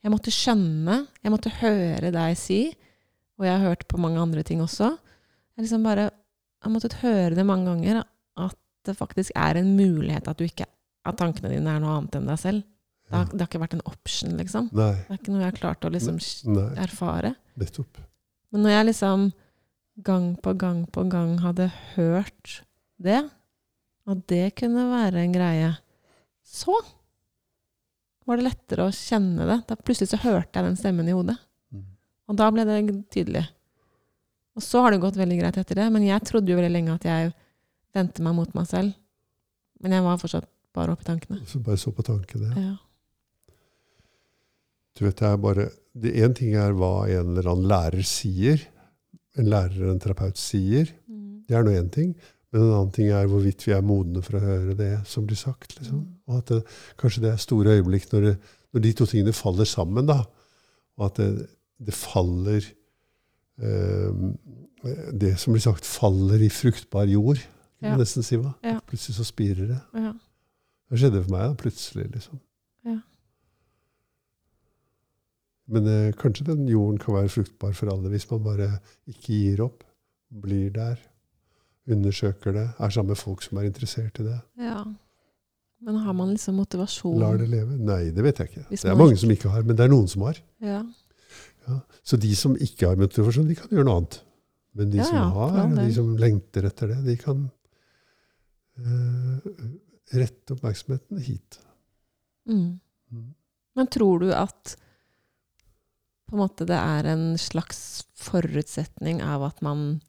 Speaker 3: Jeg måtte skjønne, jeg måtte høre deg si, og jeg har hørt på mange andre ting også. Jeg liksom bare har måttet høre det mange ganger, at det faktisk er en mulighet at du ikke At tankene dine er noe annet enn deg selv. Det har, det har ikke vært en option, liksom.
Speaker 2: Nei.
Speaker 3: Det er ikke noe jeg har klart å liksom
Speaker 2: Nei.
Speaker 3: erfare.
Speaker 2: Nettopp.
Speaker 3: Men når jeg liksom gang på gang på gang hadde hørt det, at det kunne være en greie, så var det lettere å kjenne det. Da plutselig så hørte jeg den stemmen i hodet.
Speaker 2: Mm.
Speaker 3: Og da ble det tydelig. Og så har det gått veldig greit etter det. Men jeg trodde jo veldig lenge at jeg vendte meg mot meg selv. Men jeg var fortsatt bare oppe i tankene.
Speaker 2: Så bare så på tankene.
Speaker 3: Ja.
Speaker 2: Du vet, det er bare det Én ting er hva en eller annen lærer sier. En lærer eller en terapeut sier.
Speaker 3: Mm.
Speaker 2: Det er nå én ting. Men en annen ting er hvorvidt vi er modne for å høre det som blir sagt. Liksom. Og at det, kanskje det er store øyeblikk når, det, når de to tingene faller sammen. da. Og at det, det faller eh, Det som blir sagt, faller i fruktbar jord. Kan
Speaker 3: Ja.
Speaker 2: man nesten si hva.
Speaker 3: Ja.
Speaker 2: Plutselig så spirer det.
Speaker 3: Ja.
Speaker 2: Det skjedde for meg da, plutselig. liksom.
Speaker 3: Ja.
Speaker 2: Men eh, kanskje den jorden kan være fruktbar for alle hvis man bare ikke gir opp. Blir der. Undersøker det. Er sammen med folk som er interessert i det.
Speaker 3: ja. Men har man liksom motivasjon?
Speaker 2: Lar det leve. Nei, det vet jeg ikke.
Speaker 3: Hvis
Speaker 2: Det er mange
Speaker 3: ikke-
Speaker 2: som ikke har, men det er noen som har.
Speaker 3: Ja.
Speaker 2: Ja. Så de som ikke har motivasjon, de kan gjøre noe annet. Men de
Speaker 3: Ja,
Speaker 2: som har, og de som lengter etter det, de kan eh, rette oppmerksomheten hit.
Speaker 3: Mm.
Speaker 2: Mm.
Speaker 3: Men tror du at på en måte det er en slags forutsetning av at man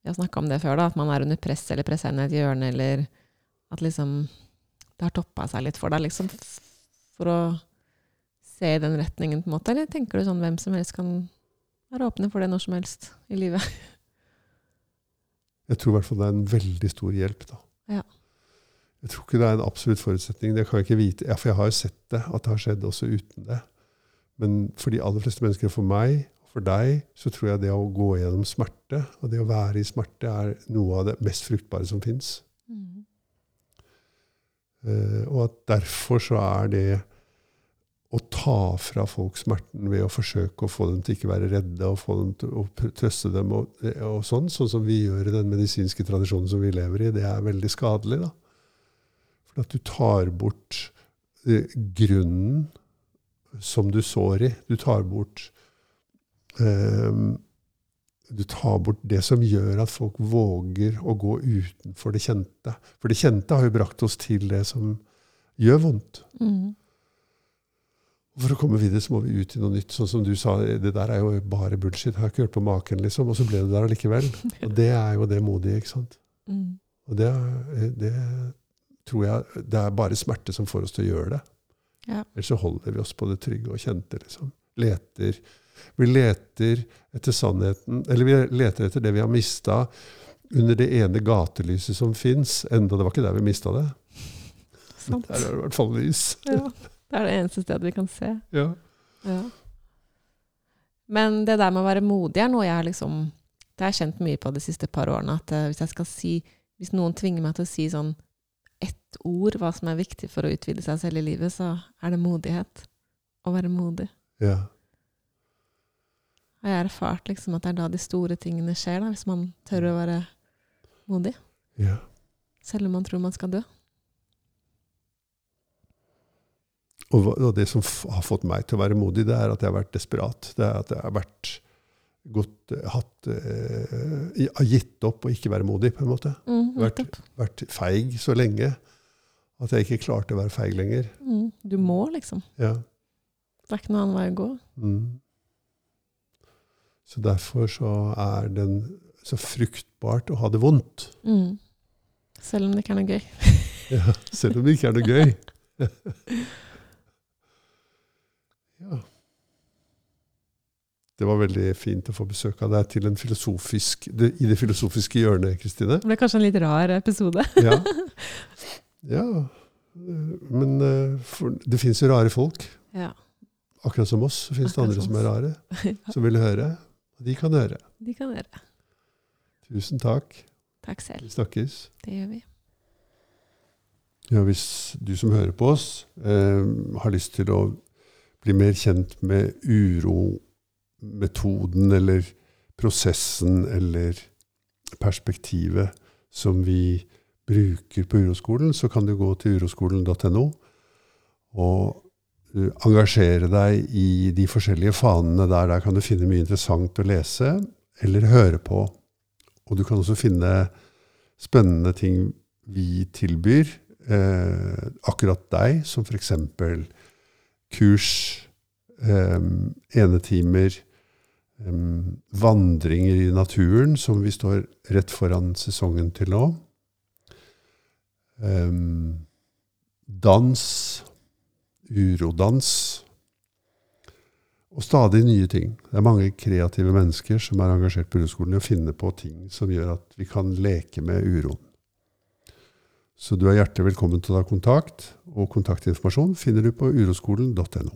Speaker 3: Vi har snakka om det før, da, at man er under press eller pressa inn i et hjørne, eller at liksom det har toppa seg litt for deg, liksom, for å se i den retningen, på en måte? Eller tenker du sånn hvem som helst kan være åpne for det når som helst i livet?
Speaker 2: Jeg tror i hvert fall det er en veldig stor hjelp. da.
Speaker 3: Ja.
Speaker 2: Jeg tror ikke det er en absolutt forutsetning. Det kan jeg ikke vite. Ja, for jeg har jo sett det, at det har skjedd også uten det. Men for de aller fleste mennesker, for meg og for deg, så tror jeg det å gå gjennom smerte, og det å være i smerte, er noe av det mest fruktbare som fins.
Speaker 3: Mm.
Speaker 2: Eh, og at derfor så er det å ta fra folk smerten ved å forsøke å få dem til ikke være redde og få dem til å trøste dem, og, og sånn, sånn som vi gjør i den medisinske tradisjonen som vi lever i, det er veldig skadelig. da. For at du tar bort eh, grunnen som du sår i. Du tar bort um, du tar bort det som gjør at folk våger å gå utenfor det kjente. For det kjente har jo brakt oss til det som gjør vondt.
Speaker 3: Mm.
Speaker 2: For å komme videre så må vi ut i noe nytt. Sånn som du sa, det der er jo bare bullshit. Jeg har ikke hørt på maken, liksom. Og så ble det der allikevel. Og det er jo det modige, ikke sant.
Speaker 3: Mm.
Speaker 2: Og det, det tror jeg Det er bare smerte som får oss til å gjøre det.
Speaker 3: Ja.
Speaker 2: Ellers så holder vi oss på det trygge og kjente, liksom. Leter. Vi leter etter sannheten, eller vi leter etter det vi har mista under det ene gatelyset som fins. Enda det var ikke der vi mista det.
Speaker 3: Sant.
Speaker 2: Der er det i hvert fall lys.
Speaker 3: Ja. Det er det eneste stedet vi kan se.
Speaker 2: Ja.
Speaker 3: Ja. Men det der med å være modig er noe jeg har liksom Det har jeg kjent mye på de siste par årene. At eh, hvis jeg skal si Hvis noen tvinger meg til å si sånn ett ord hva som er viktig for å utvide seg selv i livet, så er det modighet. Å være modig.
Speaker 2: ja.
Speaker 3: Og jeg har erfart liksom at det er da de store tingene skjer, da, hvis man tør å være modig.
Speaker 2: ja.
Speaker 3: Selv om man tror man skal dø.
Speaker 2: Og, og det som har fått meg til å være modig, det er at jeg har vært desperat. Det er at jeg har vært godt hatt, eh, gitt opp å ikke være modig, på en måte.
Speaker 3: Mm,
Speaker 2: Vært, vært feig så lenge at jeg ikke klarte å være feig lenger.
Speaker 3: Mm, du må, liksom.
Speaker 2: Ja.
Speaker 3: Det er ikke noen annen vei å gå.
Speaker 2: Mm. Så derfor så er den så fruktbart å ha det vondt.
Speaker 3: Mm. Selv om det ikke er noe gøy.
Speaker 2: Ja, selv om det ikke er noe gøy. ja. Det var veldig fint å få besøk av deg til en filosofisk, det, i det filosofiske hjørnet, Kristine.
Speaker 3: Det ble kanskje en litt rar episode.
Speaker 2: Ja. ja. Men eh, for, det fins jo rare folk.
Speaker 3: Ja.
Speaker 2: Akkurat som oss så fins det andre
Speaker 3: som
Speaker 2: som er
Speaker 3: rare,
Speaker 2: rare. Som vil høre. Og de kan høre.
Speaker 3: De kan høre.
Speaker 2: Tusen takk.
Speaker 3: Takk selv.
Speaker 2: Vi snakkes.
Speaker 3: Det gjør vi.
Speaker 2: Ja, hvis du som hører på oss, eh, har lyst til å bli mer kjent med urometoden eller prosessen eller perspektivet som vi bruker på uroskolen, så kan du gå til uroskolen.no og uh, engasjere deg i de forskjellige fanene der. Der kan du finne mye interessant å lese eller høre på. Og du kan også finne spennende ting vi tilbyr eh, akkurat deg, som f.eks. kurs, eh, enetimer, eh, vandringer i naturen, som vi står rett foran sesongen til nå. Eh, dans, urodans. Og stadig nye ting. Det er mange kreative mennesker som er engasjert på uroskolen i å finne på ting som gjør at vi kan leke med uroen. Så du er hjertelig velkommen til å ta kontakt, og kontaktinformasjon finner du på uroskolen.no.